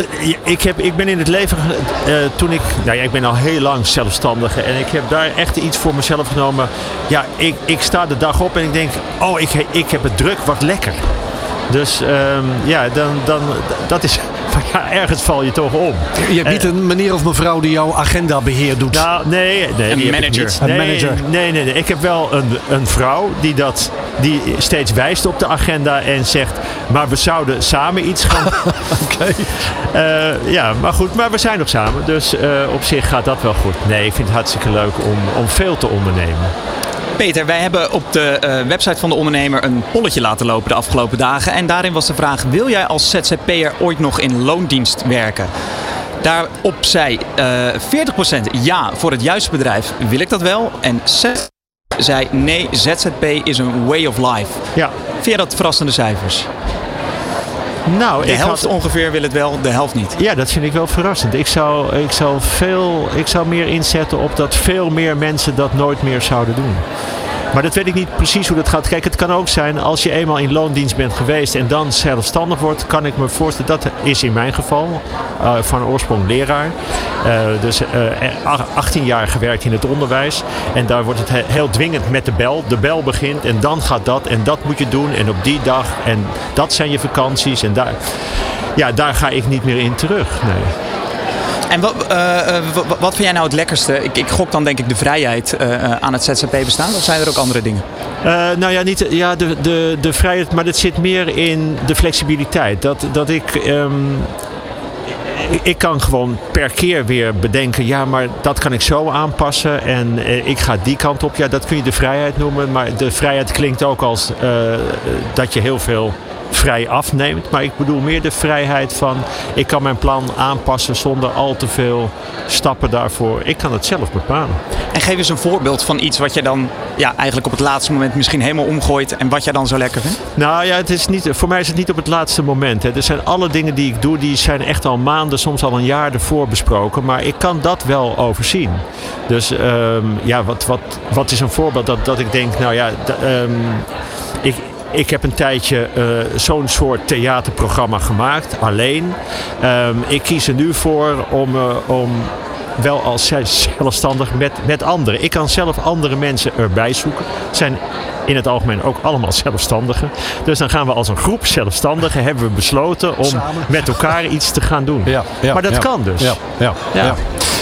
Ik, heb, ik ben in het leven, uh, toen ik, nou ja, ik ben al heel lang zelfstandige en ik heb daar echt iets voor mezelf genomen. Ja, ik, ik sta de dag op en ik denk, oh, ik, ik heb het druk, wat lekker. Dus um, ja, dan, dan, dat is, ja, ergens val je toch om. Je hebt niet een meneer of mevrouw die jouw agendabeheer doet? Nou, nee. nee een manager. Nee, een manager. Nee, nee, nee. Ik heb wel een, een vrouw die, dat, die steeds wijst op de agenda en zegt... maar we zouden samen iets gaan... Oké. Okay. Uh, ja, maar goed. Maar we zijn nog samen. Dus uh, op zich gaat dat wel goed. Nee, ik vind het hartstikke leuk om, om veel te ondernemen. Peter, wij hebben op de uh, website van de ondernemer een polletje laten lopen de afgelopen dagen. En daarin was de vraag: wil jij als ZZP'er ooit nog in loondienst werken? Daarop zei uh, 40% ja voor het juiste bedrijf wil ik dat wel. En 6% zei nee, ZZP is een way of life. Ja. Vind je dat verrassende cijfers? Nou, de helft had... ongeveer wil het wel, de helft niet. Ja, dat vind ik wel verrassend. Ik zou, ik zou, veel, ik zou meer inzetten op dat veel meer mensen dat nooit meer zouden doen. Maar dat weet ik niet precies hoe dat gaat. Kijk, het kan ook zijn als je eenmaal in loondienst bent geweest en dan zelfstandig wordt, kan ik me voorstellen, dat is in mijn geval, uh, van oorsprong leraar. Uh, dus uh, 18 jaar gewerkt in het onderwijs. En daar wordt het heel dwingend met de bel. De bel begint en dan gaat dat en dat moet je doen en op die dag en dat zijn je vakanties. En daar, ja, daar ga ik niet meer in terug. Nee. En wat, uh, wat vind jij nou het lekkerste? Ik, ik gok dan denk ik de vrijheid uh, aan het ZZP bestaan. Of zijn er ook andere dingen? Nou ja, niet, ja de, de, de vrijheid, maar het zit meer in de flexibiliteit. Dat, dat ik... Um, ik kan gewoon per keer weer bedenken, ja, maar dat kan ik zo aanpassen en eh, ik ga die kant op. Ja, dat kun je de vrijheid noemen, maar de vrijheid klinkt ook als dat je heel veel vrij afneemt. Maar ik bedoel meer de vrijheid van ik kan mijn plan aanpassen zonder al te veel stappen daarvoor. Ik kan het zelf bepalen. En geef eens een voorbeeld van iets wat je dan ja, eigenlijk op het laatste moment misschien helemaal omgooit en wat jij dan zo lekker vindt. Nou ja, het is niet, voor mij is het niet op het laatste moment. Hè. Er zijn alle dingen die ik doe, die zijn echt al maanden, soms al een jaar ervoor besproken. Maar ik kan dat wel overzien. Dus um, ja, wat, wat, wat is een voorbeeld dat, dat ik denk, nou ja, um, ik, ik heb een tijdje uh, zo'n soort theaterprogramma gemaakt, alleen. Um, ik kies er nu voor om, uh, om wel als zelfstandig met, met anderen. Ik kan zelf andere mensen erbij zoeken. Het zijn in het algemeen ook allemaal zelfstandigen. Dus dan gaan we als een groep zelfstandigen hebben we besloten om met elkaar iets te gaan doen. Ja, ja, maar dat ja. kan dus. Ja, ja.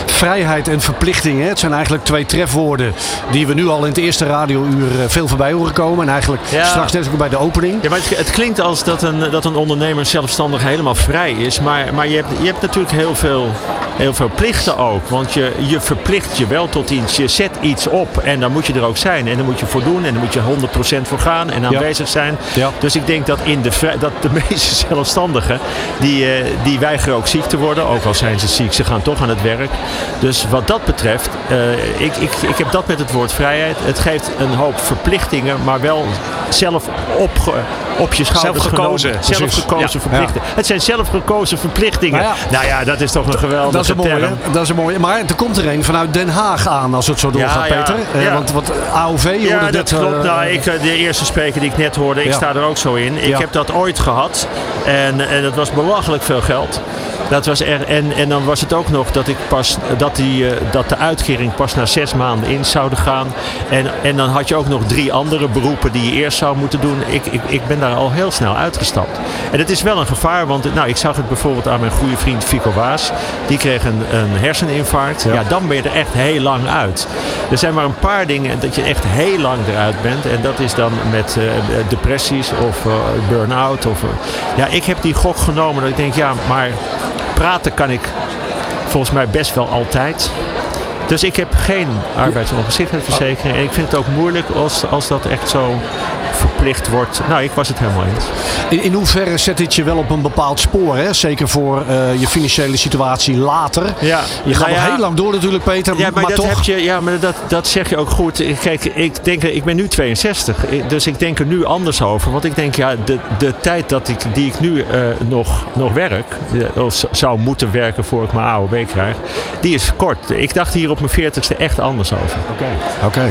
Vrijheid en verplichting. Hè? Het zijn eigenlijk twee trefwoorden die we nu al in het eerste radiouur eh, veel voorbij horen komen. En eigenlijk straks net ook bij de opening. Ja, maar het, het klinkt als dat een, dat een ondernemer zelfstandig helemaal vrij is. Maar, maar je, hebt, je hebt natuurlijk heel veel, heel veel plichten ook. Want je, je verplicht je wel tot iets. Je zet iets op en dan moet je er ook zijn. En dan moet je voor doen en dan moet je 100% voor gaan en aanwezig zijn. Ja. Dus ik denk dat, in de, dat de meeste zelfstandigen, die, eh, die weigeren ook ziek te worden. Ook al zijn ze ziek, ze gaan toch aan het werk. Dus wat dat betreft, eh, ik, ik, ik heb dat met het woord vrijheid. Het geeft een hoop verplichtingen, maar wel zelf opge, op je schouders Zelf gekozen. genomen. Zelf gekozen verplichtingen. Het zijn zelf gekozen verplichtingen. Nou Nou ja. dat is toch een geweldige Dat is een mooie. Dat is een mooie. Maar er komt er een vanuit Den Haag aan als het zo doorgaat. Peter. Eh. Want wat AOV, je Ja, hoorde dat net, klopt. eh, nou, ik, eh, de eerste spreker die ik net hoorde, ik sta er ook zo in. Ik heb dat ooit gehad. En, en dat was belachelijk veel geld. Dat was er, en, en dan was het ook nog dat, ik pas, dat, die, eh, dat de uitkering pas na zes maanden in zouden gaan. En, en dan had je ook nog drie andere beroepen die je eerst zou moeten doen. Ik, ik, ik ben daar al heel snel uitgestapt. En het is wel een gevaar, want nou, ik zag het bijvoorbeeld aan mijn goede vriend Fico Waas. Die kreeg een, een herseninfarct. Ja. dan ben je er echt heel lang uit. Er zijn maar een paar dingen dat je echt heel lang eruit bent. En dat is dan met eh, depressies of eh, burn-out. Of, eh, ja, ik heb die gok genomen dat ik denk, ja, maar praten kan ik volgens mij best wel altijd. Dus ik heb geen arbeidsongeschiktheidsverzekering. En ik vind het ook moeilijk als, als dat echt zo verplicht wordt. Nou, ik was het helemaal eens. In, in hoeverre zet dit je wel op een bepaald spoor? Hè? Zeker voor eh, je financiële situatie later. Ja, Je gaat nou nog ja. heel lang door natuurlijk, Peter. Ja, maar, dat, toch. heb je, ja, maar dat, dat zeg je ook goed. Kijk, ik, denk, ik ben nu 62, dus ik denk er nu anders over. Want ik denk, ja, de, de tijd dat ik, die ik nu eh, nog, nog werk, eh, of zou moeten werken voor ik mijn AOW krijg, die is kort. Ik dacht hier op mijn 40ste echt anders over. Oké.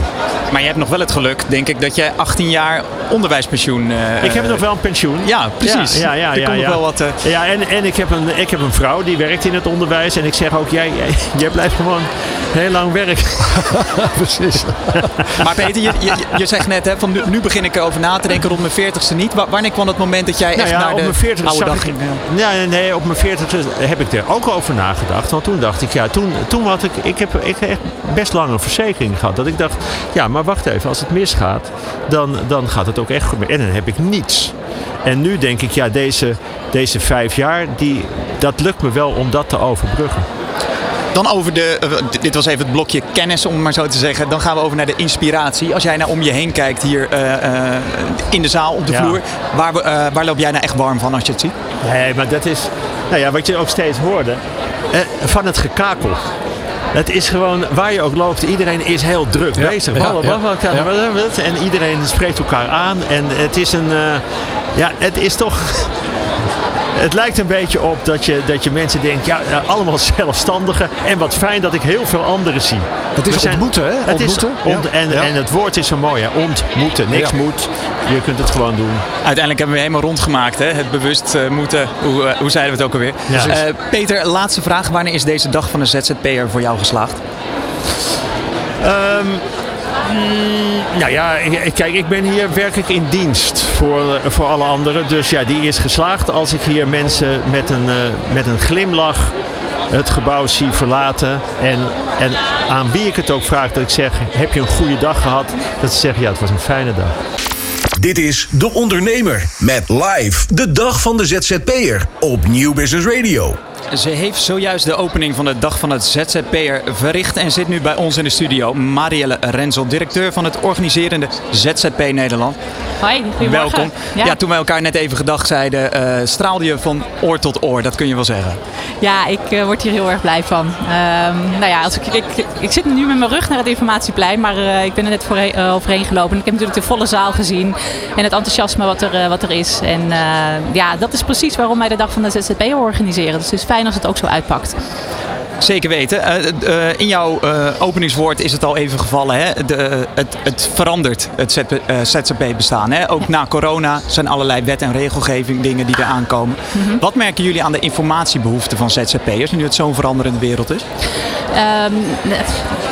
Maar je hebt nog wel het geluk, denk ik, dat je 18 jaar onderwijspensioen... eh, Ik heb nog wel een pensioen. Ja, precies. Ja, ja, ja, Er ja, komt nog ja. wel wat... eh, Ja, en, en ik, heb een, ik heb een vrouw die werkt in het onderwijs. En ik zeg ook, jij, jij, jij blijft gewoon heel lang werken. Precies. Maar Peter, je, je, je zegt net, hè, van nu, nu begin ik erover na te denken, rond mijn 40ste niet. Wa- wanneer kwam het moment dat jij Nou echt ja, naar op de mijn 40 oude dag ik, ging? ja, nee, nee, op mijn 40 heb ik er ook over nagedacht. Want toen dacht ik, ja, toen, toen had ik, ik heb, ik heb echt best lang een verzekering gehad. Dat ik dacht, ja, maar wacht even, als het misgaat, dan, dan gaat het ook echt goed. En dan heb ik niets. En nu denk ik, ja, deze, deze vijf jaar, die, dat lukt me wel om dat te overbruggen. Dan over de, eh, dit was even het blokje kennis, om het maar zo te zeggen. Dan gaan we over naar de inspiratie. Als jij nou om je heen kijkt hier eh, eh, in de zaal, op de Ja. vloer. Waar, we- eh, waar loop jij nou echt warm van als je het ziet? Nee, maar dat is, nou ja, wat je ook steeds hoorde, eh, van het gekakel. Het is gewoon, waar je ook loopt, iedereen is heel druk Ja, bezig. ja, Wat, wat, wat, ja. En iedereen spreekt elkaar aan. En het is een, eh, ja, het is toch... Het lijkt een beetje op dat je, dat je mensen denkt, ja, ja, allemaal zelfstandigen. En wat fijn dat ik heel veel anderen zie. Het is zijn- ontmoeten, hè? Het is Ontmoeten. ont- Ja. en, Ja. en het woord is zo mooi, hè? ontmoeten. Niks Ja. moet. Je kunt het gewoon doen. Uiteindelijk hebben we helemaal rondgemaakt, hè? het bewust eh, moeten. Hoe, eh, hoe zeiden we het ook alweer? Ja. Eh, Peter, laatste vraag. Wanneer is deze dag van de ZZP'er voor jou geslaagd? Ehm, mm, nou ja, kijk, ik ben hier werkelijk in dienst voor, eh, voor alle anderen. Dus ja, die is geslaagd als ik hier mensen met een, eh, met een glimlach het gebouw zie verlaten. En, en aan wie ik het ook vraag dat ik zeg, heb je een goede dag gehad? Dat ze zeggen, ja, het was een fijne dag. Dit is De Ondernemer met live de dag van de ZZP'er op Nieuw Business Radio. Ze heeft zojuist de opening van de dag van het ZZP'er verricht en zit nu bij ons in de studio. Marielle Renzel, directeur van het organiserende ZZP Nederland. Hoi, goedemorgen. Welkom. Ja. toen wij elkaar net even gedag zeiden, eh, straalde je van oor tot oor. Dat kun je wel zeggen. Ja, ik eh, word hier heel erg blij van. Ehm, nou ja, als ik, ik, ik zit nu met mijn rug naar het informatieplein, maar eh, ik ben er net voorheen, eh, overheen gelopen. Ik heb natuurlijk de volle zaal gezien en het enthousiasme wat er, wat er is. En ja, dat is precies waarom wij de dag van de ZZP organiseren. Dus het is fijn als het ook zo uitpakt. Zeker weten. Eh, eh, in jouw eh, openingswoord is het al even gevallen. Hè? De, het, het verandert, het ZZP-bestaan. Hè? Ook na corona zijn allerlei wet- en regelgeving dingen die er aankomen. Wat merken jullie aan de informatiebehoeften van ZZP'ers nu het zo'n veranderende wereld is? Ehm,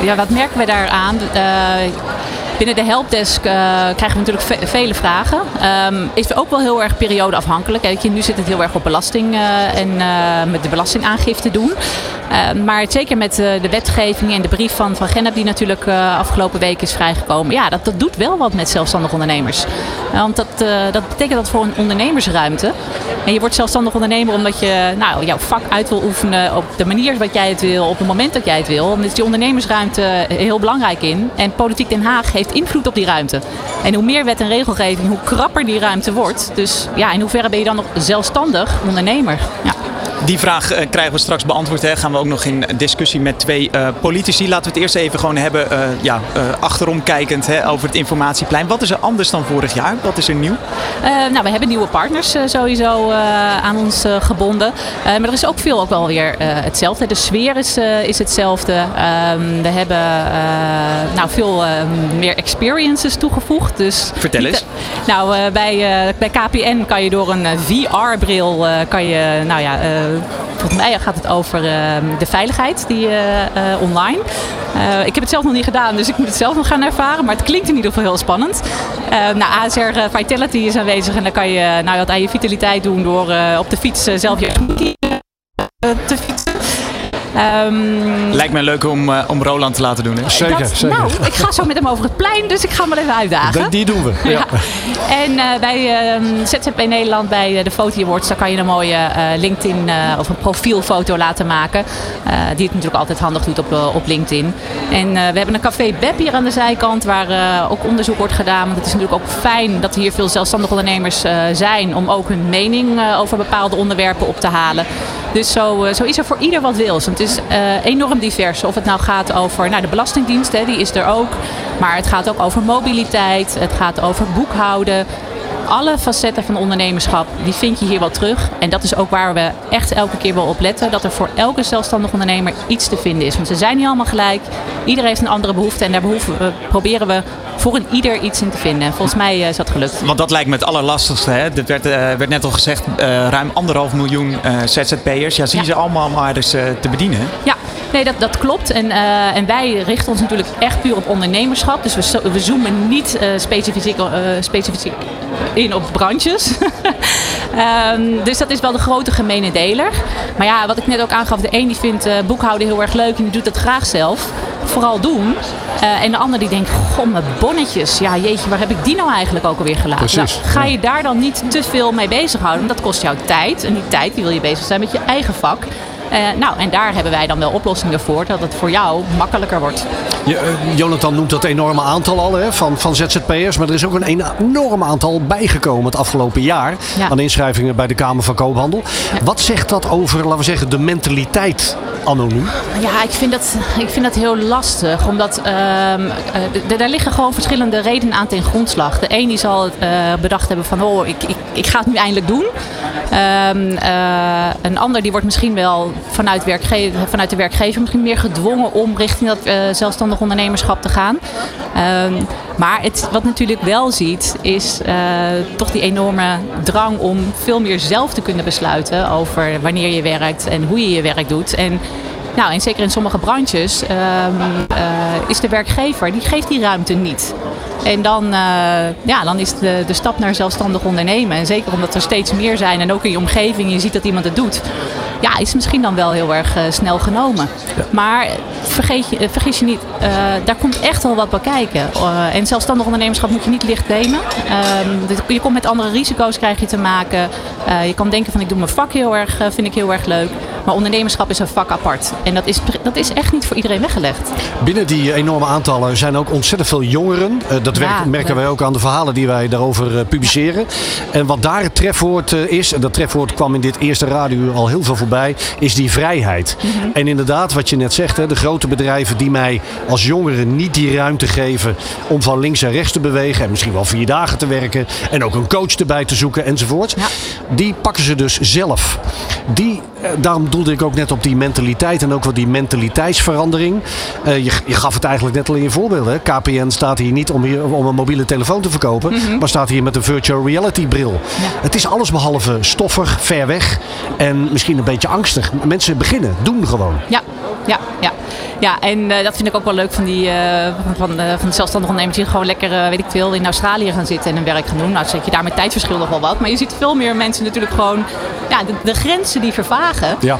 ja, wat merken we daaraan? Eh, Binnen de helpdesk uh, krijgen we natuurlijk vele vragen. Um, is ook wel heel erg periodeafhankelijk. Kijk, nu zit het heel erg op belasting uh, en uh, met de belastingaangifte doen. Ehm, maar zeker met de wetgeving en de brief van Van Gennep die natuurlijk afgelopen week is vrijgekomen. Ja, dat, dat doet wel wat met zelfstandig ondernemers. want dat, dat betekent dat voor een ondernemersruimte. En je wordt zelfstandig ondernemer omdat je nou, jouw vak uit wil oefenen op de manier wat jij het wil, op het moment dat jij het wil. Dan is die ondernemersruimte heel belangrijk in. En Politiek Den Haag heeft invloed op die ruimte. En hoe meer wet en regelgeving, hoe krapper die ruimte wordt. Dus ja, in hoeverre ben je dan nog zelfstandig ondernemer? Ja. Die vraag uh, krijgen we straks beantwoord. Hè. Gaan we ook nog in discussie met twee uh, politici. Laten we het eerst even gewoon hebben, uh, ja, achterom kijkend hè, over het informatieplein. Wat is er anders dan vorig jaar? Wat is er nieuw? nou, we hebben nieuwe partners sowieso aan ons gebonden. maar er is ook veel ook wel weer hetzelfde. De sfeer is, is hetzelfde. Ehm, we hebben nou, veel meer experiences toegevoegd. Dus Vertel eens. nou, bij, bij KPN kan je door een VR-bril kan je, nou ja volgens mij gaat het over ehm, de veiligheid die, eh, eh, online. Eh, ik heb het zelf nog niet gedaan, dus ik moet het zelf nog gaan ervaren. Maar het klinkt in ieder geval heel spannend. nou, ASR Vitality is aanwezig en dan kan je nou, wat aan je vitaliteit doen door op de fiets zelf je te fietsen. Um, Lijkt me leuk om, uh, om Roland te laten doen. Hè? Zeker, dat, zeker. Nou, ik ga zo met hem over het plein, dus ik ga hem wel even uitdagen. Dat, die doen we. Ja. ja. En uh, bij uh, ehm, ZZP Nederland, bij de Foto Awards, daar kan je een mooie eh, LinkedIn of een profielfoto laten maken. die het natuurlijk altijd handig doet op, op LinkedIn. En we hebben een café Beb hier aan de zijkant, waar ook onderzoek wordt gedaan. Want het is natuurlijk ook fijn dat er hier veel zelfstandige ondernemers zijn om ook hun mening over bepaalde onderwerpen op te halen. Dus zo, zo is er voor ieder wat wils. Het is uh, enorm divers. Of het nou gaat over nou, de Belastingdienst, hè, die is er ook. Maar het gaat ook over mobiliteit, het gaat over boekhouden. Alle facetten van ondernemerschap, die vind je hier wel terug. En dat is ook waar we echt elke keer wel op letten. Dat er voor elke zelfstandig ondernemer iets te vinden is. Want ze zijn niet allemaal gelijk. Iedereen heeft een andere behoefte. En daar proberen we voor een ieder iets in te vinden. Volgens mij uh, is dat gelukt. Want dat lijkt me het allerlastigste. Hè? Er werd, uh, werd net al gezegd, uh, ruim anderhalf miljoen ZZP'ers. Ja, zie je ze allemaal maar eens te bedienen. Ja, nee, dat, dat klopt. En, en wij richten ons natuurlijk echt puur op ondernemerschap. Dus we, we zoomen niet specifiek, specifiek in op branches. um, dus dat is wel de grote gemene deler. Maar ja, wat ik net ook aangaf, de een die vindt boekhouden heel erg leuk en die doet dat graag zelf. Vooral doen. Uh, en de ander die denkt, goh, mijn bonnetjes. Ja, jeetje, waar heb ik die nou eigenlijk ook alweer gelaten? Nou, ga je daar dan niet te veel mee bezighouden? Want dat kost jou tijd. En die tijd die wil je bezig zijn met je eigen vak. Uh, nou, en daar hebben wij dan wel oplossingen voor, dat het voor jou makkelijker wordt. Je, uh, Jonathan noemt dat enorme aantal al hè, van, van ZZP'ers. Maar er is ook een enorm aantal bijgekomen het afgelopen jaar ja. aan inschrijvingen bij de Kamer van Koophandel. Ja. Wat zegt dat over, laten we zeggen, de mentaliteit anoniem? Ja, ik vind dat, ik vind dat heel lastig. Omdat uh, daar liggen gewoon verschillende redenen aan ten grondslag. De een die zal bedacht hebben van, oh, ik, ik, ik ga het nu eindelijk doen. Ehm, een ander die wordt misschien wel vanuit, werkgever, vanuit de werkgever misschien meer gedwongen om richting dat uh, zelfstandig ondernemerschap te gaan. Um, maar het, wat natuurlijk wel ziet, is uh, toch die enorme drang om veel meer zelf te kunnen besluiten over wanneer je werkt en hoe je je werk doet. En nou, en zeker in sommige branches um, is de werkgever, die geeft die ruimte niet. En dan, uh, ja, dan is de, de stap naar zelfstandig ondernemen. En zeker omdat er steeds meer zijn en ook in je omgeving, je ziet dat iemand het doet ja, is misschien dan wel heel erg uh, snel genomen. Ja. Maar vergeet je, uh, vergis je niet, uh, daar komt echt wel wat bij kijken. en zelfstandig ondernemerschap moet je niet licht nemen. Ehm, je komt met andere risico's krijg je te maken. je kan denken van ik doe mijn vak heel erg, vind ik heel erg leuk. Maar ondernemerschap is een vak apart. En dat is, dat is echt niet voor iedereen weggelegd. Binnen die enorme aantallen zijn ook ontzettend veel jongeren. dat ja, merken wij ook aan de verhalen die wij daarover publiceren. En wat daar het trefwoord is, en dat trefwoord kwam in dit eerste radio al heel veel voor voorbij, is die vrijheid. Mm -hmm. En inderdaad, wat je net zegt, de grote bedrijven die mij als jongere niet die ruimte geven om van links en rechts te bewegen en misschien wel vier dagen te werken en ook een coach erbij te zoeken enzovoort, ja. die pakken ze dus zelf. Die, eh, daarom doelde ik ook net op die mentaliteit en ook wel die mentaliteitsverandering. Eh, je, je gaf het eigenlijk net al in je voorbeelden. hè. KPN staat hier niet om, hier, om een mobiele telefoon te verkopen, Mhm. maar staat hier met een virtual reality bril. Het is alles behalve stoffig, ver weg en misschien een beetje angstig. Mensen beginnen, doen gewoon. Ja, ja, ja. Ja, en eh, dat vind ik ook wel leuk van, die, eh, van, van, van de zelfstandige ondernemers die gewoon lekker, weet ik veel, in Australië gaan zitten en hun werk gaan doen. Nou, zet je daar met tijdverschil nog wel wat. Maar je ziet veel meer mensen natuurlijk gewoon, ja, de, de grenzen die vervagen. Ja.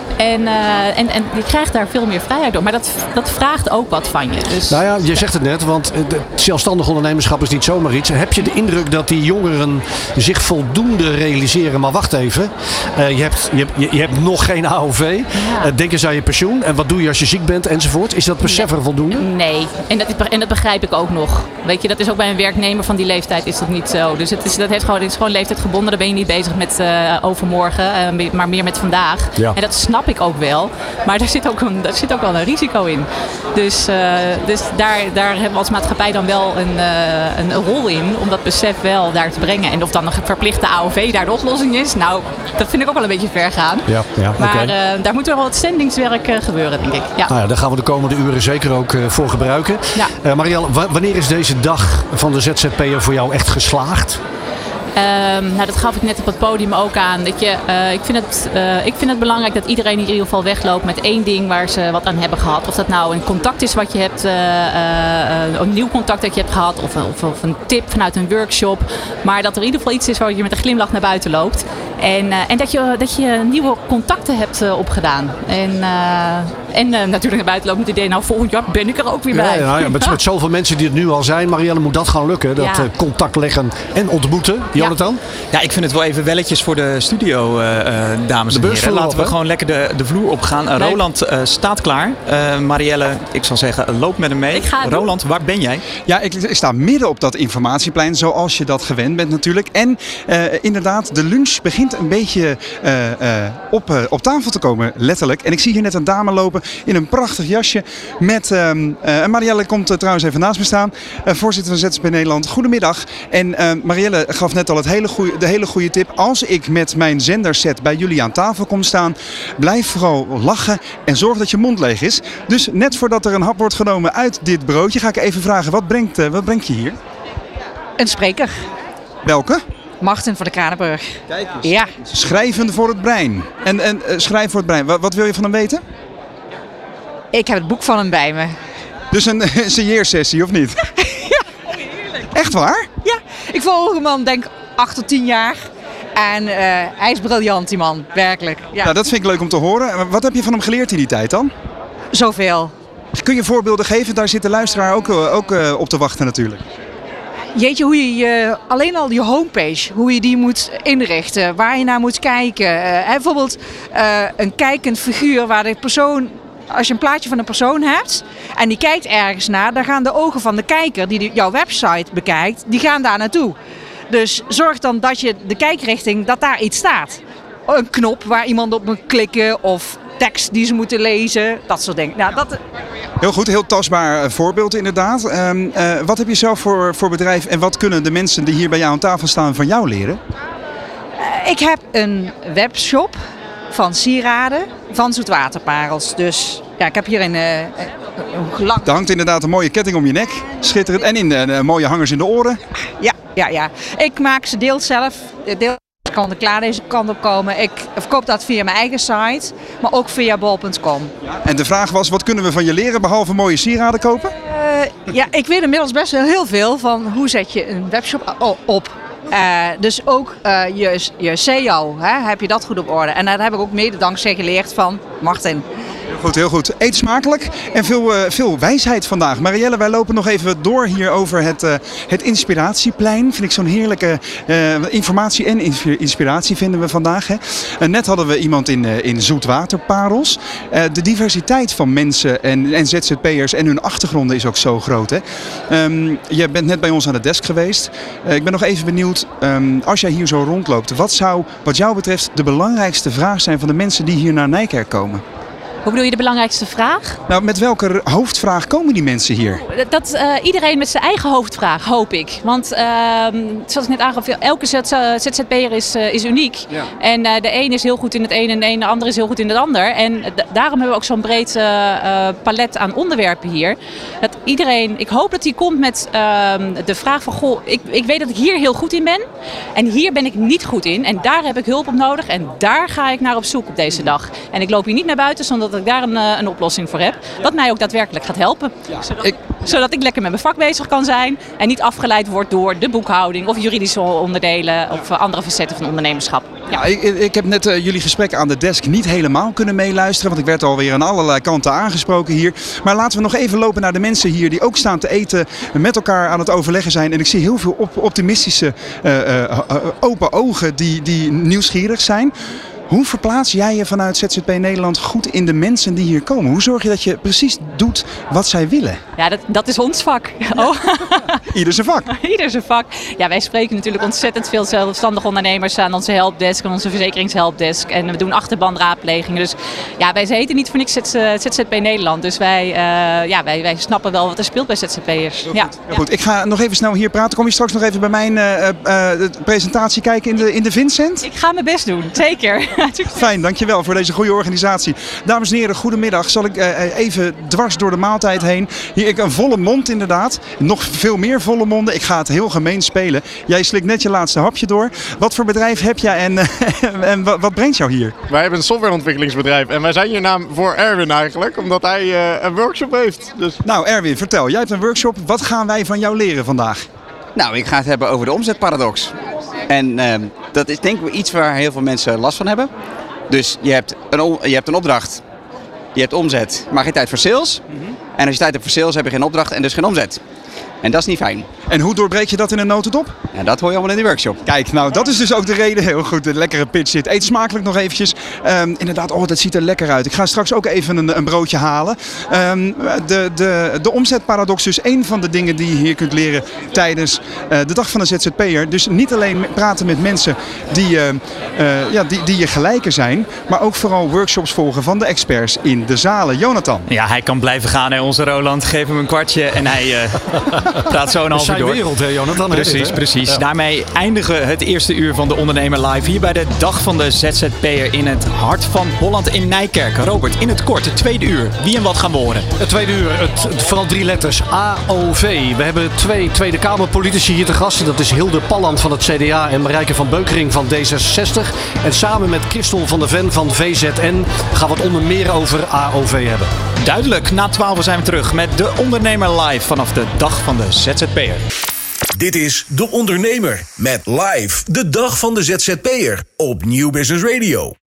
En, eh, en, en je krijgt daar veel meer vrijheid door. Maar dat, dat vraagt ook wat van je. Dus, Nou ja, je zegt het net, want het zelfstandig ondernemerschap is niet zomaar iets. Heb je de indruk dat die jongeren zich voldoende realiseren? Maar wacht even, eh, je, hebt, je, je, je hebt nog geen AOV. Eh, denk eens aan je pensioen. En wat doe je als je ziek bent enzovoort? Is dat besef er voldoende? Nee, en dat, en dat begrijp ik ook nog. Weet je, dat is ook bij een werknemer van die leeftijd is dat niet zo. Dus het is, dat heeft gewoon, het is gewoon leeftijdgebonden. Dan ben je niet bezig met overmorgen, maar meer met vandaag. Ja. En dat snap ik ook wel. Maar daar zit ook, een, daar zit ook wel een risico in. Dus, eh, dus daar, daar hebben we als maatschappij dan wel een, eh, een rol in om dat besef wel daar te brengen. En of dan een verplichte AOV daar de oplossing is, nou, dat vind ik ook wel een beetje ver gaan. Ja, ja Maar eh, daar moet wel wat zendingswerk gebeuren, denk ik. Ja. Nou ja, daar gaan we de komende uren zeker ook voor gebruiken. Ja. Marielle, wa- wanneer is deze dag van de ZZP'er voor jou echt geslaagd? Ehm, nou, dat gaf ik net op het podium ook aan. Dat je, eh, ik, vind het, eh, ik vind het belangrijk dat iedereen in ieder geval wegloopt met één ding waar ze wat aan hebben gehad. Of dat nou een contact is wat je hebt, eh, een nieuw contact dat je hebt gehad, of, of, of een tip vanuit een workshop. Maar dat er in ieder geval iets is waar je met een glimlach naar buiten loopt. En, en dat, je, dat je nieuwe contacten hebt opgedaan. En, en eh, natuurlijk naar buiten loopt met het idee, nou volgend jaar ben ik er ook weer bij. Ja, ja, ja, met, met zoveel mensen die het nu al zijn, Marielle, moet dat gaan lukken. Dat Ja. eh, contact leggen en ontmoeten. Jonathan? Ja, ik vind het wel even welletjes voor de studio, eh, eh, dames De en heren. Laten op, we gewoon lekker de, de vloer opgaan. Uh, Nee. Roland eh, staat klaar. Eh, Marielle, ik zal zeggen, loop met hem mee. Roland, waar ben jij? Ja, ik, ik sta midden op dat informatieplein, zoals je dat gewend bent natuurlijk. En eh, inderdaad, de lunch begint een beetje eh, eh, op, op tafel te komen, letterlijk. En ik zie hier net een dame lopen in een prachtig jasje. Met, ehm, eh, en Marielle komt eh, trouwens even naast me staan, eh, voorzitter van ZZP Nederland. Goedemiddag. En eh, Marielle gaf net al het hele goeie, de hele goede tip. Als ik met mijn zenderset bij jullie aan tafel kom staan, blijf vooral lachen en zorg dat je mond leeg is. Dus net voordat er een hap wordt genomen uit dit broodje, ga ik even vragen, wat brengt, wat brengt je hier? Een spreker. Welke? Martin van de Kranenburg. Ja, Schrijven voor het brein. En, en schrijven voor het brein. Wat, wat wil je van hem weten? Ik heb het boek van hem bij me. Dus een signeersessie of niet? Echt waar? Ja, ik volg hem al denk 8 tot 10 jaar. En eh, hij is briljant, die man. Werkelijk. Ja, Nou, dat vind ik leuk om te horen. Wat heb je van hem geleerd in die tijd dan? zoveel. Kun je voorbeelden geven? Daar zit de luisteraar ook, eh, ook eh, op te wachten natuurlijk. Jeetje, hoe je je, alleen al je homepage, hoe je die moet inrichten, waar je naar moet kijken. Bijvoorbeeld een kijkend figuur waar de persoon, als je een plaatje van een persoon hebt en die kijkt ergens naar, dan gaan de ogen van de kijker die jouw website bekijkt, die gaan daar naartoe. Dus zorg dan dat je de kijkrichting, dat daar iets staat. Een knop waar iemand op moet klikken of tekst die ze moeten lezen, dat soort dingen. Nou, dat, Heel goed, heel tastbaar eh, voorbeeld inderdaad. Ehm, eh, wat heb je zelf voor, voor bedrijf en wat kunnen de mensen die hier bij jou aan tafel staan van jou leren? Ik heb een webshop van sieraden van zoetwaterparels. Dus ja, ik heb hier een, eh, een lang... Er hangt inderdaad een mooie ketting om je nek. Schitterend. En in de, de mooie hangers in de oren. Ja, ja, ja. Ik maak ze deels zelf. Deels kan er klaar deze kant op komen. Ik verkoop dat via mijn eigen site, maar ook via bol.com. En de vraag was, wat kunnen we van je leren behalve mooie sieraden kopen? Eh, ja, ik weet inmiddels best wel heel veel van hoe zet je een webshop op. Eh, dus ook eh, je, je SEO, hè, heb je dat goed op orde. En dat heb ik ook mede dankzij geleerd van Martin. Goed, heel goed. Eet smakelijk en veel, eh, veel wijsheid vandaag. Marielle, wij lopen nog even door hier over het, eh, het inspiratieplein. Vind ik zo'n heerlijke eh, informatie en inspi- inspiratie vinden we vandaag. Hè. Net hadden we iemand in, in Zoetwaterparels. De diversiteit van mensen en, en ZZP'ers en hun achtergronden is ook zo groot. Hè. Ehm, je bent net bij ons aan de desk geweest. Ik ben nog even benieuwd, ehm, als jij hier zo rondloopt, wat zou wat jou betreft de belangrijkste vraag zijn van de mensen die hier naar Nijkerk komen? Hoe bedoel je de belangrijkste vraag? Nou, met welke hoofdvraag komen die mensen hier? Dat uh, iedereen met zijn eigen hoofdvraag, hoop ik. Want uh, zoals ik net aangaf, elke ZZP'er is, uh, is uniek. Ja. En uh, de een is heel goed in het een en de, een, de ander is heel goed in het ander. En daarom hebben we ook zo'n breed palet aan onderwerpen hier. Dat iedereen, ik hoop dat hij komt met ehm, de vraag van... Goh, ik, ik weet dat ik hier heel goed in ben. En hier ben ik niet goed in. En daar heb ik hulp op nodig. En daar ga ik naar op zoek op deze dag. En ik loop hier niet naar buiten zonder dat ik daar een, een oplossing voor heb. Wat mij ook daadwerkelijk gaat helpen. Zodat, ik, zodat ik lekker met mijn vak bezig kan zijn. En niet afgeleid word door de boekhouding of juridische onderdelen of andere facetten van ondernemerschap. Ja, ik, ik heb net uh, jullie gesprek aan de desk niet helemaal kunnen meeluisteren. Want ik werd alweer aan allerlei kanten aangesproken hier. Maar laten we nog even lopen naar de mensen hier die ook staan te eten. Met elkaar aan het overleggen zijn. En ik zie heel veel op optimistische, uh, uh, open ogen die, die nieuwsgierig zijn. Hoe verplaats jij je vanuit ZZP Nederland goed in de mensen die hier komen? Hoe zorg je dat je precies doet wat zij willen? Ja, dat, dat is ons vak. Oh. Ieder zijn vak. Ieder zijn vak. Ja, wij spreken natuurlijk ontzettend veel zelfstandige ondernemers aan onze helpdesk en onze verzekeringshelpdesk. En we doen achterbandraadplegingen. Dus ja, wij heten niet voor niks ZZP Nederland. Dus wij, uh, ja, wij, wij snappen wel wat er speelt bij ZZP'ers. Ja. Goed. Ik ga nog even snel hier praten. Kom je straks nog even bij mijn uh, uh, presentatie kijken in de, in de Vincent? Ik ga mijn best doen, zeker. Fijn, dankjewel voor deze goede organisatie. Dames en heren, goedemiddag. Zal ik uh, even dwars door de maaltijd heen. Hier ik een volle mond inderdaad. Nog veel meer volle monden. Ik ga het heel gemeen spelen. Jij slikt net je laatste hapje door. Wat voor bedrijf heb jij en, en wat, wat, brengt jou hier? Wij hebben een softwareontwikkelingsbedrijf. En wij zijn hier naam voor Erwin eigenlijk. Omdat hij uh, een workshop heeft. Dus... Nou Erwin, vertel. Jij hebt een workshop. Wat gaan wij van jou leren vandaag? Nou, ik ga het hebben over de omzetparadox. En uh, dat is denk ik iets waar heel veel mensen last van hebben. Dus je hebt een, je hebt een opdracht, je hebt omzet, maar geen tijd voor sales. Mm -hmm. En als je tijd hebt voor sales, heb je geen opdracht en dus geen omzet. En dat is niet fijn. En hoe doorbreek je dat in een notendop? Ja, dat hoor je allemaal in de workshop. Kijk, nou dat is dus ook de reden. Heel goed, de lekkere pitch zit. Eet smakelijk nog eventjes. Um, inderdaad, oh, dat ziet er lekker uit. Ik ga straks ook even een, een broodje halen. Um, de, de, de omzetparadox is een van de dingen die je hier kunt leren tijdens uh, de dag van de ZZP'er. Dus niet alleen praten met mensen die, uh, uh, ja, die, die je gelijken zijn, maar ook vooral workshops volgen van de experts in de zalen. Jonathan. Ja, hij kan blijven gaan, hè, onze Roland. Geef hem een kwartje en hij praat zo een half uur door. wereld, hè, Jonathan? Precies, dit, precies. Ja. Daarmee eindigen we het eerste uur van de Ondernemer Live hier bij de Dag van de ZZP'er in het hart van Holland in Nijkerk. Robert, in het kort, het tweede uur. Wie en wat gaan we horen? Het tweede uur, het, het, vooral drie letters. AOV. We hebben twee Tweede Kamerpolitici hier te gast. Dat is Hilde Palland van het CDA en Marijke van Beukering van D66. En samen met Christel van der Ven van VZN gaan we het onder meer over AOV hebben. Duidelijk, na 12 zijn we terug met de Ondernemer Live vanaf de Dag van de ZZP'er. Dit is De Ondernemer met live de Dag van de ZZP'er op Nieuw Business Radio.